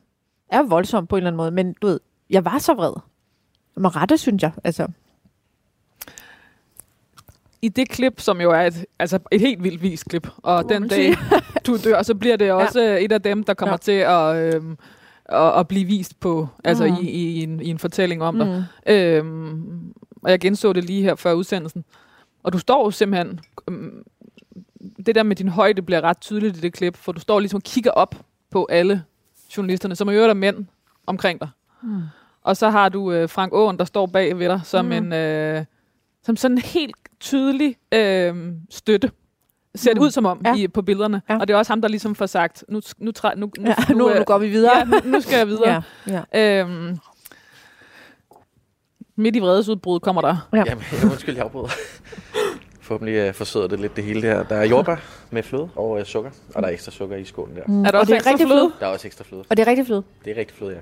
er voldsomt på en eller anden måde, men du ved, jeg var så vred. Med rette, synes jeg. Altså, I det klip, som jo er et, altså et helt vildt vis klip, og må den dag, du dør, så bliver det også ja. et af dem, der kommer ja. Til at, øhm, at, at blive vist på, altså Mm. i, i, en, i en fortælling om dig. mm. Øhm, og jeg genså det lige her før udsendelsen. Og du står jo simpelthen... Øhm, det der med din højde bliver ret tydeligt i det klip, for du står ligesom og kigger op på alle journalisterne, som i øvrigt er mænd omkring dig. Mm. Og så har du øh, Frank Aaen, der står bag ved dig, som Mm. en... Øh, som sådan en helt tydelig øh, støtte. Ser det Mm. ud som om Ja. i, på billederne. Ja. Og det er også ham, der ligesom får sagt, nu, nu, træ, nu, nu, Ja, nu, øh, nu går vi videre. Ja, nu, nu skal jeg videre. Ja, ja. Øhm, midt i vredesudbrud kommer der. Ja. Jamen, jeg undskyld, jeg afbryder. Forhåbentlig uh, forsøger det lidt det hele det her. Der er jordbær med fløde og uh, sukker, og der er ekstra sukker i skålen der. Mm. Er der og også det er ekstra rigtig fløde? fløde. Der er også ekstra fløde. Og det er rigtig fløde. Det er rigtig fløde, ja.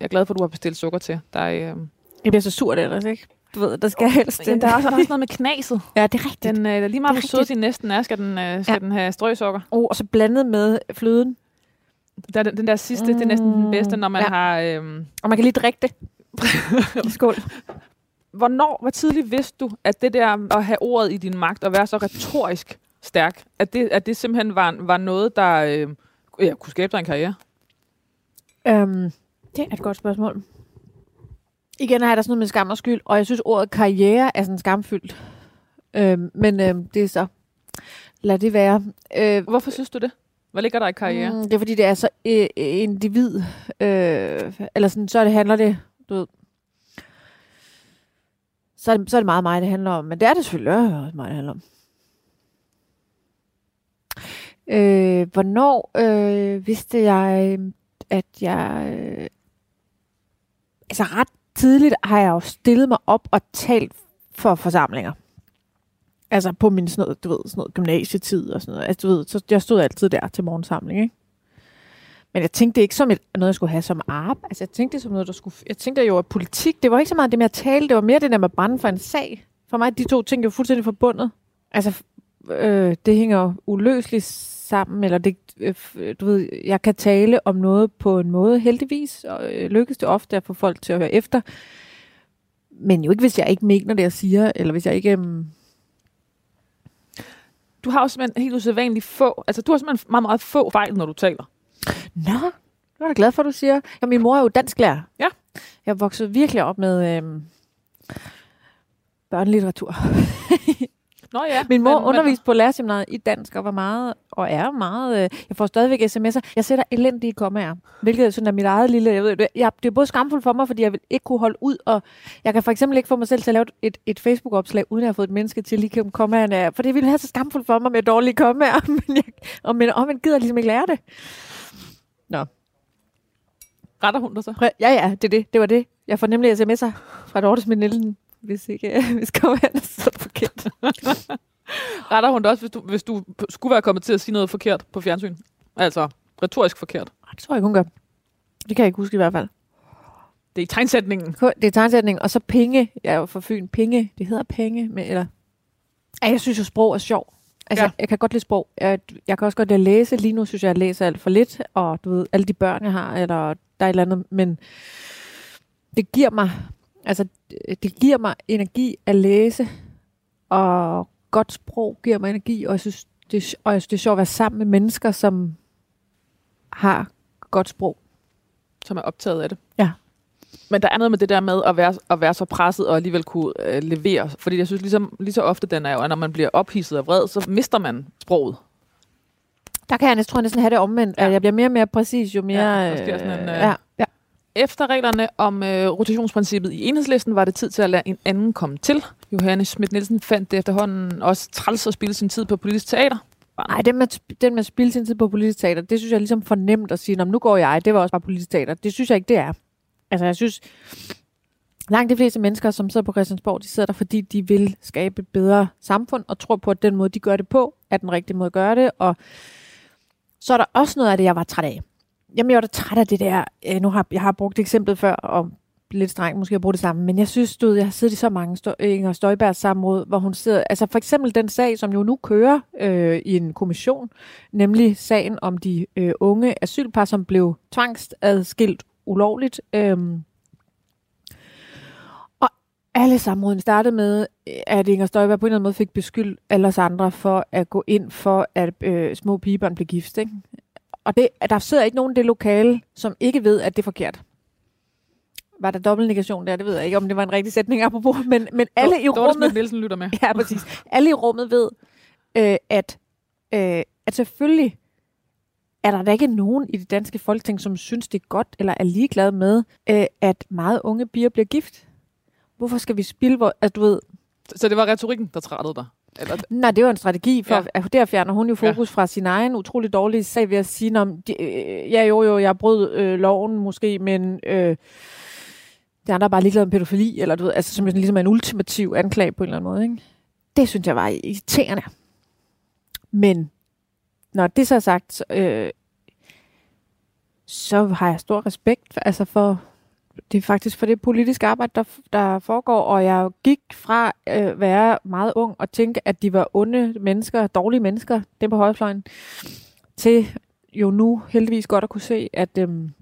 Jeg er glad for, at du har bestilt sukker til. Der er, øh, Jeg bliver så sur ellers, ikke? Du ved, der skal helst... Jamen, der er også, der er også noget med knaset. Ja, det er rigtigt. Den, øh, lige meget, hvor sød din næsten er, skal den, øh, skal Ja. den have strøsukker. Oh, og så blandet med fløden. Der, er den, den der sidste, mm, det er næsten den bedste, når man Ja. har... Øh, Og man kan lige drikke det. Skål. hvornår, hvor tidligt vidste du, at det der at have ordet i din magt og være så retorisk stærk, at det, at det simpelthen var, var noget, der øh, ja, kunne skabe dig en karriere? Øhm, det er et godt spørgsmål. Igen har jeg der sådan noget med skam og skyld, og jeg synes, ordet karriere er sådan skamfyldt. Øhm, men øhm, det er så... Lad det være. Øh, Hvorfor synes du det? Hvad ligger der i karriere? Mm. Mm, det er fordi, det er så øh, individ. Øh, eller sådan, så det handler det, du ved. Så er, det, så er det meget mig, det handler om. Men det er det selvfølgelig også mig, det handler om. Øh, hvornår øh, vidste jeg, at jeg... Øh, altså ret tidligt har jeg jo stillet mig op og talt for forsamlinger. Altså på min sådan noget, du ved, sådan noget gymnasietid og sådan noget. Altså, du ved, så jeg stod altid der til morgensamling, ikke? Men jeg tænkte ikke som et, noget, jeg skulle have som arbejde. Altså, jeg tænkte det som noget, der skulle... Jeg tænkte jo, at politik, det var ikke så meget det med at tale, det var mere det der med at brænde for en sag. For mig, de to ting er jo fuldstændig forbundet. Altså, øh, det hænger jo uløseligt sammen, eller det, øh, du ved, jeg kan tale om noget på en måde, heldigvis, og øh, lykkes det ofte at få folk til at høre efter. Men jo ikke, hvis jeg ikke mener det, jeg siger, eller hvis jeg ikke... Øh, Du har jo simpelthen helt usædvanligt få, altså du har simpelthen meget, meget få fejl, når du taler. Nå, det var jeg glad for, at du siger. Ja, min mor er jo dansklærer. Ja. Jeg voksede virkelig op med øhm, børnelitteratur. Nå ja. Min mor men- underviste på lærerseminaret i dansk og var meget, og er meget, øh, jeg får stadigvæk sms'er. Jeg sætter elendige kommaer, hvilket sådan er mit eget lille, jeg ved, det, jeg, det er både skamfuldt for mig, fordi jeg vil ikke kunne holde ud, og jeg kan for eksempel ikke få mig selv til at lave et, et Facebook-opslag, uden at have fået et menneske til lige at kommaerne af, for det ville have så skamfuldt for mig med dårlige kommaer, men jeg, og men, og man gider ligesom ikke lære det. Retter hun dig så? Ja, ja, det er det. Det var det. Jeg får nemlig sms'er fra Dorte Smidt hvis ikke hvis kommaerne så forkert. Retter hun dig også, hvis du, hvis du skulle være kommet til at sige noget forkert på fjernsyn? Altså, retorisk forkert. Det tror jeg ikke, hun gør. Det kan jeg ikke huske i hvert fald. Det er i tegnsætningen. Det er tegnsætning, og så penge. Jeg er jo fra Fyn. Penge, det hedder penge. Men, eller... Ja, jeg synes jo, sprog er sjov. Altså, Ja. jeg kan godt lide sprog. Jeg, jeg kan også godt lide at læse. Lige nu synes jeg, at jeg læser alt for lidt. Og du ved, alle de børn, jeg har, eller der er et eller andet. Men det giver mig, altså, det giver mig energi at læse. Og godt sprog giver mig energi. Og jeg synes, det og jeg synes, det er sjovt at være sammen med mennesker, som har godt sprog. som er optaget af det. Ja. Men der er noget med det der med at være, at være så presset og alligevel kunne øh, levere. Fordi jeg synes ligesom, lige så ofte den er jo, at når man bliver ophidset og vred, så mister man sproget. Der kan jeg næsten, tror jeg næsten have det omvendt, Ja. at jeg bliver mere og mere præcis, jo mere... Ja, sker sådan en, øh, ja, ja. Efter reglerne om øh, rotationsprincippet i enhedslisten var det tid til at lade en anden komme til. Johanne Schmidt Nielsen fandt det efterhånden også træls at spille sin tid på politisk teater. Nej, den med, den med at spille sin tid på politisk teater, det synes jeg er ligesom fornemt at sige, nu går jeg, det var også bare politisk teater. Det synes jeg ikke, det er. Altså, jeg synes, langt de fleste mennesker, som sidder på Christiansborg, de sidder der, fordi de vil skabe et bedre samfund, og tror på, at den måde, de gør det på, er den rigtige måde at gøre det. Og så er der også noget af det, jeg var træt af. Jamen, jeg var da træt af det der, øh, nu har jeg har brugt eksemplet før, om lidt strengt måske at bruge det samme, men jeg synes, du ved, jeg har siddet i så mange Stø- øh, Inger Støjbergs samråd, hvor hun sidder, altså for eksempel den sag, som jo nu kører øh, i en kommission, nemlig sagen om de øh, unge asylpar, som blev tvangsadskilt ulovligt. Øh, og alle samråden startede med, at Inger Støjberg på en eller anden måde fik beskyldt alle os andre for at gå ind for, at øh, små pigebørn blev gift. Ikke? Og det, der sidder ikke nogen i det lokale, som ikke ved, at det er forkert. Var der dobbeltnegation der? Det ved jeg ikke, om det var en rigtig sætning apropos, men, men alle i rummet... Nielsen lytter med. Ja, præcis. Alle i rummet ved, øh, at, øh, at selvfølgelig er der da ikke nogen i det danske folketing, som synes, det er godt eller er ligeglade med, øh, at meget unge piger bliver gift. Hvorfor skal vi spille, hvor, at du ved, Så det var retorikken, der trættede dig? Eller, nej, det var en strategi, for Ja. ja. at der fjerner hun jo fokus ja. fra sin egen utrolig dårlige sag ved at sige, om de, øh, ja jo jo, jeg brød øh, loven måske, men øh, det andre er bare ligeglade med pædofili, eller du ved, altså som ligesom er en ultimativ anklage på en eller anden måde. Ikke? Det synes jeg var irriterende. Men når det så er sagt, så, øh, så har jeg stor respekt for, altså for det er faktisk for det politiske arbejde, der, der foregår, og jeg gik fra at øh, være meget ung og tænke, at de var onde mennesker, dårlige mennesker, dem på højrefløjen, til jo nu heldigvis godt at kunne se, at, øhm,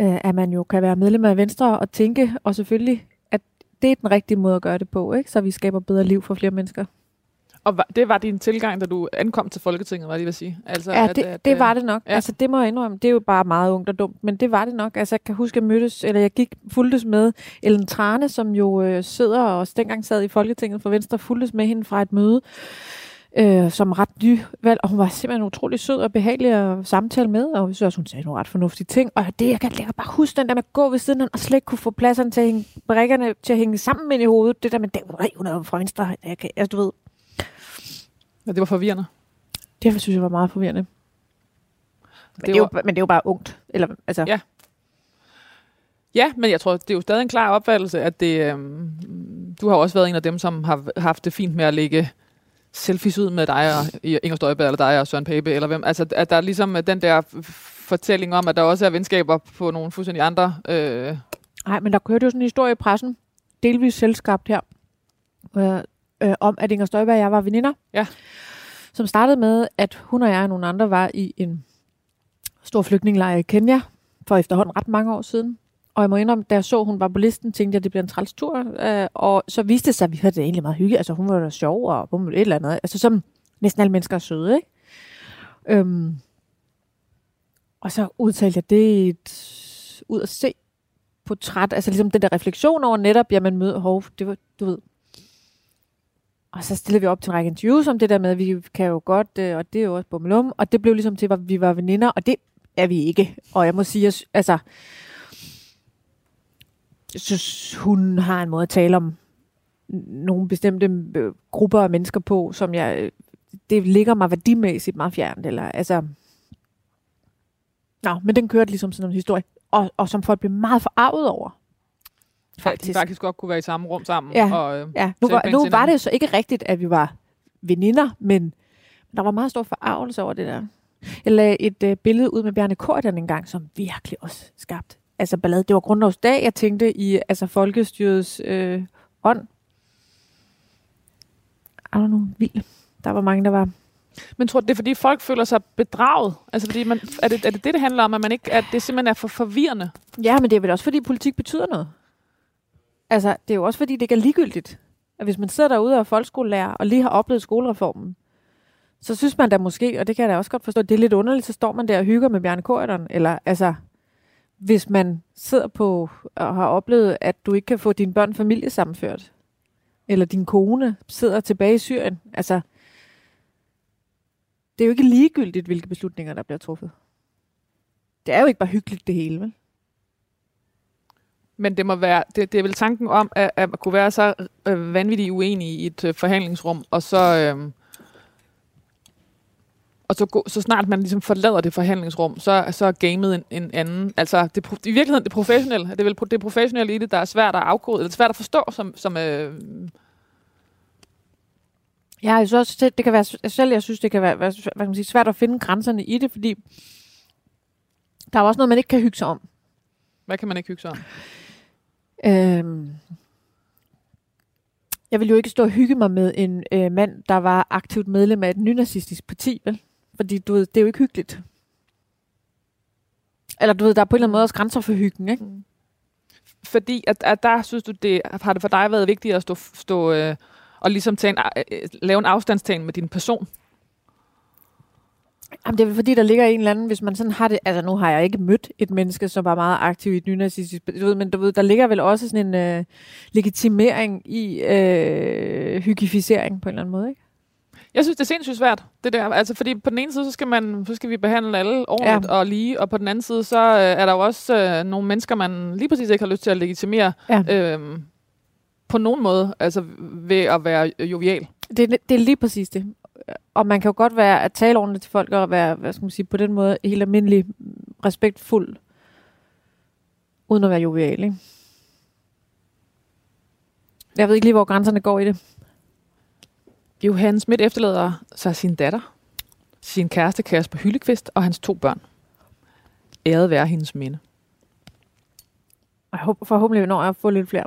øh, at man jo kan være medlem af Venstre og tænke, og selvfølgelig, at det er den rigtige måde at gøre det på, ikke? så vi skaber bedre liv for flere mennesker. og det var din tilgang, da du ankom til Folketinget, var det, vil sige? Altså, Ja, det, at, det øh, var det nok. ja. Altså, det må jeg indrømme. Det er jo bare meget ungt og dumt, men det var det nok. Altså, jeg kan huske, at jeg mødtes, eller jeg gik fuldtes med Ellen Trane, som jo øh, sidder og dengang sad i Folketinget for Venstre, fuldtes med hende fra et møde, øh, som ret nyvalg, og hun var simpelthen utrolig sød og behagelig at samtale med, og jeg synes også, hun sagde nogle ret fornuftige ting, og det, jeg kan, jeg kan bare huske den der med at gå ved siden af og slet ikke kunne få pladserne til at hænge, brækkerne til at hænge sammen med i hovedet, det der med, det, hun er fra Venstre, jeg kan, altså, du ved, Ja, det var forvirrende. det synes jeg var meget forvirrende. Men det, er jo, men det er jo bare ungt. Eller, altså, Ja. Ja, men jeg tror, det er jo stadig en klar opfattelse, at det, øhm, du har også været en af dem, som har haft det fint med at lægge selfies ud med dig og Inger Støjberg, eller dig og Søren Pape, eller hvem. Altså, at der er ligesom den der fortælling om, at der også er venskaber på nogle fuldstændig andre... Øh, Nej, men der kørte jo sådan en historie i pressen, delvis selskabt her, øh, øh, om at Inger Støjberg og jeg var veninder. Ja. Som startede med, at hun og jeg og nogle andre var i en stor flygtningelejr i Kenya for efterhånden ret mange år siden. Og jeg må indrømme, da jeg så, hun var på listen, tænkte jeg, at det bliver en træls tur. Øh, og så viste det sig, at vi havde det egentlig meget hyggeligt. Altså hun var da sjov og hun et eller andet. Altså som næsten alle mennesker er søde, ikke? Øhm, og så udtalte jeg, det et ud at se portræt, altså ligesom den der refleksion over netop, jamen møder hov, det var, du ved. Og så stillede vi op til en række interviews om det der med, at vi kan jo godt, øh, og det er jo også bummelum, og det blev ligesom til, at vi var veninder, og det er vi ikke. Og jeg må sige, altså, jeg synes, hun har en måde at tale om nogle bestemte øh, grupper af mennesker på, som jeg, øh, det ligger mig værdimæssigt meget fjernt, eller altså, Nå, men den kørte ligesom sådan en historie, og, og som folk blev meget forarvet over. Faktisk. De faktisk godt kunne være i samme rum sammen. Ja, og, øh, ja. Nu, var, nu var det så ikke rigtigt, at vi var veninder, men der var meget stor forarvelse over det der. Jeg lagde et øh, billede ud med Bjarne Korten en gang, som virkelig også skabt. Altså ballade. Det var grundlovsdag, jeg tænkte i altså folkestyrets øh, ånd. I don't know, vild. Der var mange, der var... Men tror du, det er fordi folk føler sig bedraget? Altså fordi man, er, det, er det det, det handler om, at, man ikke, at det simpelthen er for forvirrende? Ja, men det er vel også, fordi politik betyder noget. Altså, det er jo også, fordi det ikke er ligegyldigt. At hvis man sidder derude og er folkeskolelærer, og lige har oplevet skolereformen, så synes man da måske, og det kan jeg da også godt forstå, det er lidt underligt, så står man der og hygger med Bjarne Korydon, eller altså, hvis man sidder på og har oplevet, at du ikke kan få dine børn familiesammenført, eller din kone sidder tilbage i Syrien, altså, det er jo ikke ligegyldigt, hvilke beslutninger, der bliver truffet. Det er jo ikke bare hyggeligt det hele, vel? Men det må være, det, det er vel tanken om, at, at man kunne være så øh, vanvittigt uenig i et øh, forhandlingsrum, og så, øh, og så, gå, så snart man ligesom forlader det forhandlingsrum, så, så er gamet en, en anden. Altså det, i virkeligheden det professionelle, det er vel det professionelle i det, der er svært at afkode, eller svært at forstå, som, som øh, Ja, jeg synes også, det, kan være, selv jeg synes, det kan være hvad, kan man sige, svært at finde grænserne i det, fordi der er også noget, man ikke kan hygge sig om. hvad kan man ikke hygge sig om? Øhm, jeg vil jo ikke stå og hygge mig med en øh, mand, der var aktivt medlem af et nynazistisk parti, vel? Fordi du ved, det er jo ikke hyggeligt. Eller du ved, der er på en eller anden måde også grænser for hyggen, ikke? Fordi at, at der synes du, det har det for dig været vigtigt at stå, stå øh, og ligesom tage en, øh, lave en afstandstagen med din person. Jamen, det er fordi, der ligger en eller anden, hvis man sådan har det... Altså, nu har jeg ikke mødt et menneske, som var meget aktiv i et nynazistisk... Du ved, men du ved, der ligger vel også sådan en øh, legitimering i øh, hyggificering på en eller anden måde, ikke? Jeg synes, det er sindssygt svært, det der. Altså, fordi på den ene side, så skal, man, så skal vi behandle alle ordentligt ja. og lige, og på den anden side, så øh, er der jo også øh, nogle mennesker, man lige præcis ikke har lyst til at legitimere Ja. øh, på nogen måde, altså ved at være jovial. Det, er- det er lige præcis det. Og man kan jo godt være at tale ordentligt til folk og være, hvad skal man sige, på den måde helt almindelig respektfuld, uden at være jovial, ikke? Jeg ved ikke lige, hvor grænserne går i det. Johan Schmidt efterlader sig sin datter, sin kæreste Kasper Hyllekvist og hans to børn. Æret være hendes minde. Og jeg håber forhåbentlig når jeg at få lidt flere.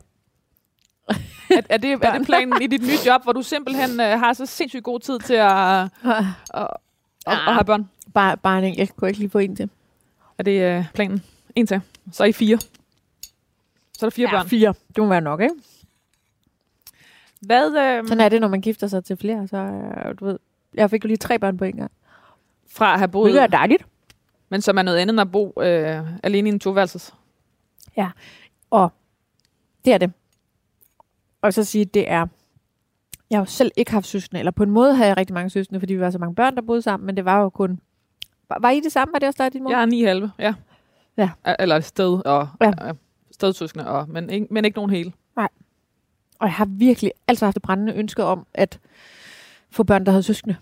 Er, er, det, er det planen i dit nye job, hvor du simpelthen øh, har så sindssygt god tid til at, at, at, at, at have børn? Bare, bare en enkelt. Jeg kunne ikke lige få en til. Er det øh, planen? En til. Så er I fire. Så er der fire ja, børn. fire. Det må være nok, ikke? Hvad, øh, Sådan er det, når man gifter sig til flere. Så, øh, du ved, jeg fik jo lige tre børn på en gang. fra at have boet, Det er dejligt. men som er noget andet end at bo øh, alene i en toværelses? Og det er det. Og så sige, det er... Jeg har jo selv ikke haft søskende, eller på en måde havde jeg rigtig mange søskende, fordi vi var så mange børn, der boede sammen, men det var jo kun... Var, var I det samme? Var det også dig, din mor? Jeg er ni halve, ja. Ja. Eller sted, og Ja. ja. stedsøskende, og, men, ikke, men ikke nogen hele. Og jeg har virkelig altid haft et brændende ønske om at få børn, der havde søskende.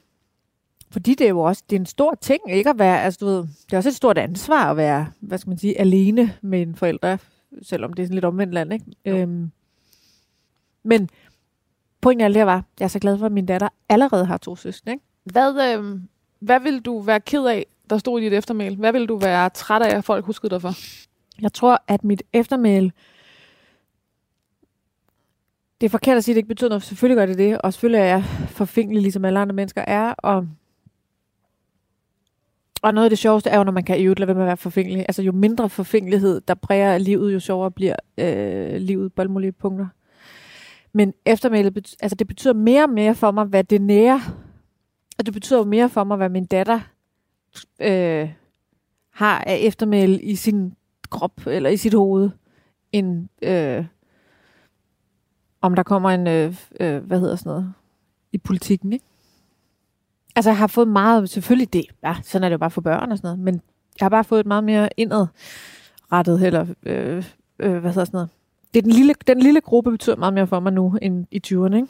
Fordi det er jo også det er en stor ting, ikke at være, altså du ved, det er også et stort ansvar at være, hvad skal man sige, alene med en forælder, selvom det er sådan lidt omvendt land, ikke? Øhm, men pointen af det her var, jeg er så glad for, at min datter allerede har to søskende, ikke? Hvad, øh, hvad vil du være ked af, der stod i dit eftermæl? Hvad vil du være træt af, at folk huskede dig for? Jeg tror, at mit eftermæl, det er forkert at sige, at det ikke betyder noget. Selvfølgelig gør det det, og selvfølgelig er jeg forfængelig, ligesom alle andre mennesker er. Og, og noget af det sjoveste er jo, når man kan i øvrigt lade være med at være forfængelig. Altså jo mindre forfængelighed, der præger livet, jo sjovere bliver øh, livet på alle mulige punkter. Men eftermælet, bet- altså det betyder mere og mere for mig, hvad det nære. Og det betyder jo mere for mig, hvad min datter øh, har af eftermæle i sin krop eller i sit hoved, end øh, om der kommer en, øh, øh, hvad hedder sådan noget, i politikken, ikke? Altså, jeg har fået meget, selvfølgelig det, ja, sådan er det jo bare for børn og sådan noget, men jeg har bare fået et meget mere indadrettet, eller øh, øh, hvad hedder sådan noget. Det er den lille, den lille gruppe betyder meget mere for mig nu, end i 20'erne, ikke?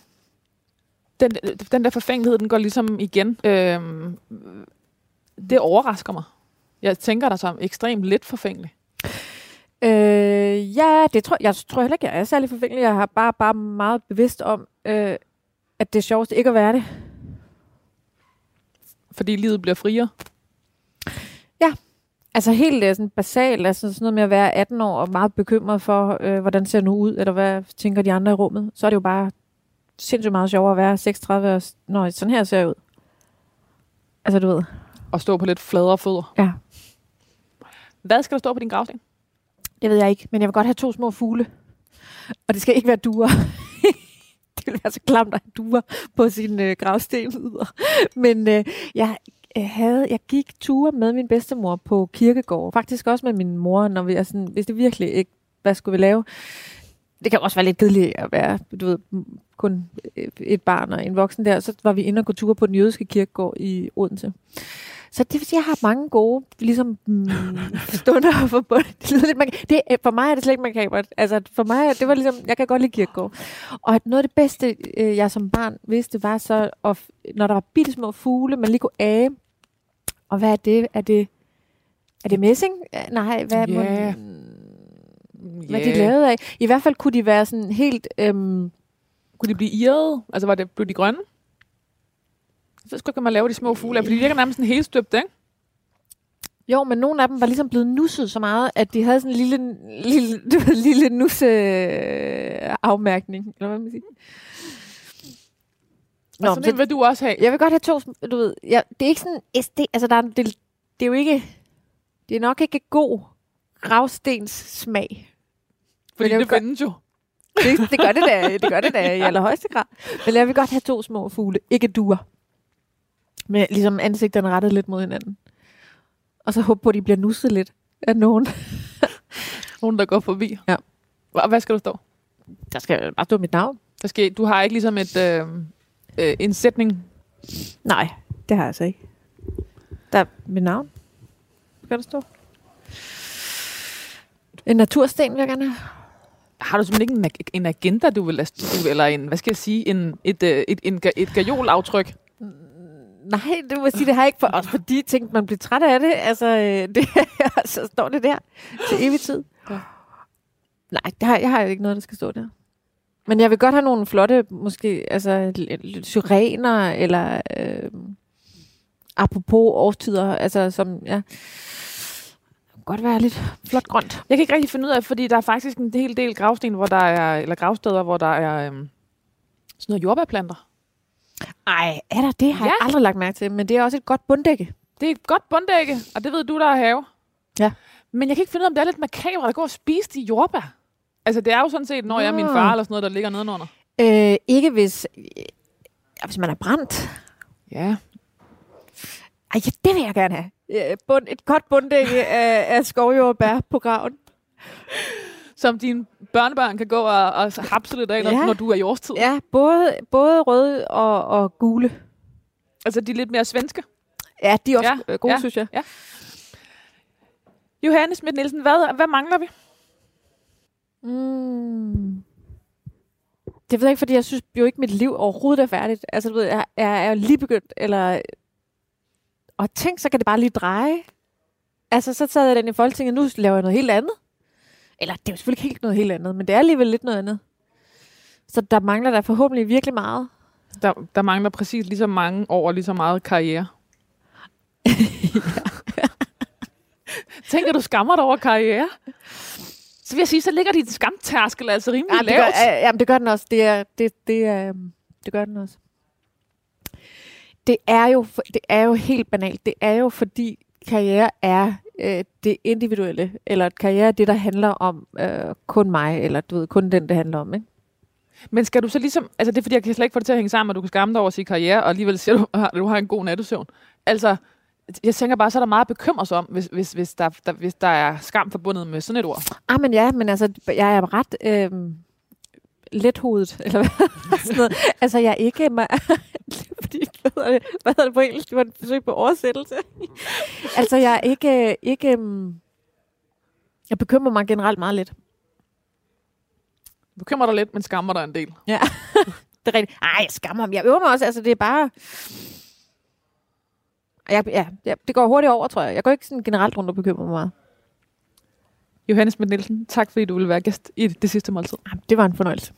Den, den der forfængelighed, den går ligesom igen. Øhm, det overrasker mig. Jeg tænker dig som ekstremt lidt forfængelig. Øh, ja, det tror, jeg tror heller ikke, jeg er særlig forfængelig. Jeg har bare, bare meget bevidst om, øh, at det er sjovest ikke at være det. Fordi livet bliver friere. Altså helt øh, sådan basalt, altså sådan noget med at være 18 år og meget bekymret for, øh, hvordan ser nu ud, eller hvad tænker de andre i rummet, så er det jo bare sindssygt meget sjovere at være 36 og, s- Nå, sådan her ser jeg ud. Altså du ved. Og stå på lidt fladere fødder. Ja. Hvad skal der stå på din gravsten? Det ved jeg ikke, men jeg vil godt have to små fugle. Og det skal ikke være duer. det vil være så klamt at have duer på sin øh, gravsten. Men øh, jeg, jeg, havde, jeg gik ture med min bedstemor på kirkegård. Faktisk også med min mor, når vi er sådan, hvis det virkelig ikke, hvad skulle vi lave? Det kan også være lidt kedeligt at være, du ved, kun øh, et barn og en voksen der. Så var vi inde og gå ture på den jødiske kirkegård i Odense. Så det vil sige, jeg har mange gode ligesom, mm, stunder forbundet. Det lyder lidt maka- det, er- for mig er det slet ikke makabert. Altså, for mig, er- det var ligesom, jeg kan godt lide kirkegård. Og at noget af det bedste, øh, jeg som barn vidste, var så, at, når der var bitte små fugle, man lige kunne age. Og hvad er det? Er det, er det messing? Nej, hvad, Ja. yeah. hvad er de lavet af? I hvert fald kunne de være sådan helt... Øhm, Kunne de blive irrede? Altså, var det, blev de grønne? Så skulle kan man lave de små fugle fordi de virker nærmest sådan helt støbt, ikke? Jo, men nogle af dem var ligesom blevet nusset så meget, at de havde sådan en lille, lille, ved, lille nusse øh, afmærkning, eller hvad man siger. Og sådan en vil du også have. jeg vil godt have to, du ved, ja, det er ikke sådan, SD, altså der er, det, det er jo ikke, det er nok ikke god gravstens smag. Fordi det godt- findes jo. Det, det gør det da, det gør det da i allerhøjeste grad. Men jeg vil godt have to små fugle, ikke duer. Med ligesom ansigterne rettet lidt mod hinanden. Og så håbe på, at de bliver nusset lidt af nogen. Nogen, der går forbi. Ja. Og hvad skal der stå? Der skal bare stå mit navn. Der skal, du har ikke ligesom et, øh, øh, en sætning. Nej, det har jeg så ikke. Der er mit navn. Skal der stå? En natursten vil jeg gerne have. Har du simpelthen ikke en, en agenda, du vil, du, eller en, hvad skal jeg sige, en, et, øh, et, ga- et gajolaftryk? Nej, det må jeg sige, det har jeg ikke for, også fordi tænkte, man bliver træt af det. Altså, øh, det, så står det der til evig tid. Ja. Nej, det har, jeg har ikke noget, der skal stå der. Men jeg vil godt have nogle flotte, måske, altså, syrener, eller øh, apropos årstider, altså, som, ja, godt være lidt flot grønt. Jeg kan ikke rigtig finde ud af, fordi der er faktisk en hel del gravsten, hvor der er, eller gravsteder, hvor der er øhm, sådan noget jordbærplanter. Ej, er der det? Har ja. jeg Ja. aldrig lagt mærke til, men det er også et godt bunddække. Det er et godt bunddække, og det ved du, der er have. Ja. Men jeg kan ikke finde ud af, om det er lidt makabert at gå og spise de jordbær. Altså, det er jo sådan set, når jeg er min Nå. far eller sådan noget, der ligger nedenunder. Øh, ikke hvis, øh, hvis man er brændt. Ja. Ej, ja, det vil jeg gerne have. Øh, bund, et godt bunddække af, af skovjordbær på graven. Som dine børnebørn kan gå og, og hapse lidt af, når, Ja. når du er i årstid. Ja, både, både røde og, og gule. Altså, de er lidt mere svenske. Ja, de er også Ja, ja, gode, ja. ja. synes jeg. Johannes Schmidt Nielsen, hvad, hvad mangler vi? Mm. Det ved jeg ikke, fordi jeg synes jo ikke, mit liv overhovedet er færdigt. Altså, du ved, jeg, jeg er jo lige begyndt, eller... Og tænk, så kan det bare lige dreje. Altså, så sad jeg den i Folketinget, nu laver jeg noget helt andet. Eller, det er jo selvfølgelig ikke noget helt andet, men det er alligevel lidt noget andet. Så der mangler der forhåbentlig virkelig meget. Der, der mangler præcis lige så mange år og lige så meget karriere. Tænk, at du skammer dig over karriere. Så vil jeg sige, så ligger din skamtærskel altså rimelig Ja, det, lavt. gør, ja, jamen, det gør den også. Det, er, det, det, øhm, det gør den også. Det er, jo, det er jo helt banalt. Det er jo fordi karriere er øh, det individuelle, eller at karriere er det, der handler om øh, kun mig, eller du ved, kun den, det handler om. Ikke? Men skal du så ligesom... Altså, det er fordi, jeg kan slet ikke få det til at hænge sammen, at du kan skamme dig over at sige karriere, og alligevel siger du, at du har en god nattesøvn. Altså, jeg tænker bare, så er der meget at bekymre sig om, hvis, hvis, hvis, der, der, hvis der er skam forbundet med sådan et ord. Ah, men ja, men altså, jeg er ret... Øh, lethovedet, eller hvad, sådan noget. Altså, jeg er ikke... Ma- fordi, hvad hedder, det, hvad hedder det på engelsk? Det var et forsøg på oversættelse. altså, jeg er ikke... ikke um, jeg bekymrer mig generelt meget lidt. Du bekymrer dig lidt, men skammer dig en del. Ja, det er rigtigt. Ej, jeg skammer mig. Jeg øver mig også. Altså, det er bare... Jeg, ja, ja, det går hurtigt over, tror jeg. Jeg går ikke sådan generelt rundt og bekymrer mig meget. Johannes Schmidt Nielsen, tak fordi du ville være gæst i det sidste måltid. Det var en fornøjelse.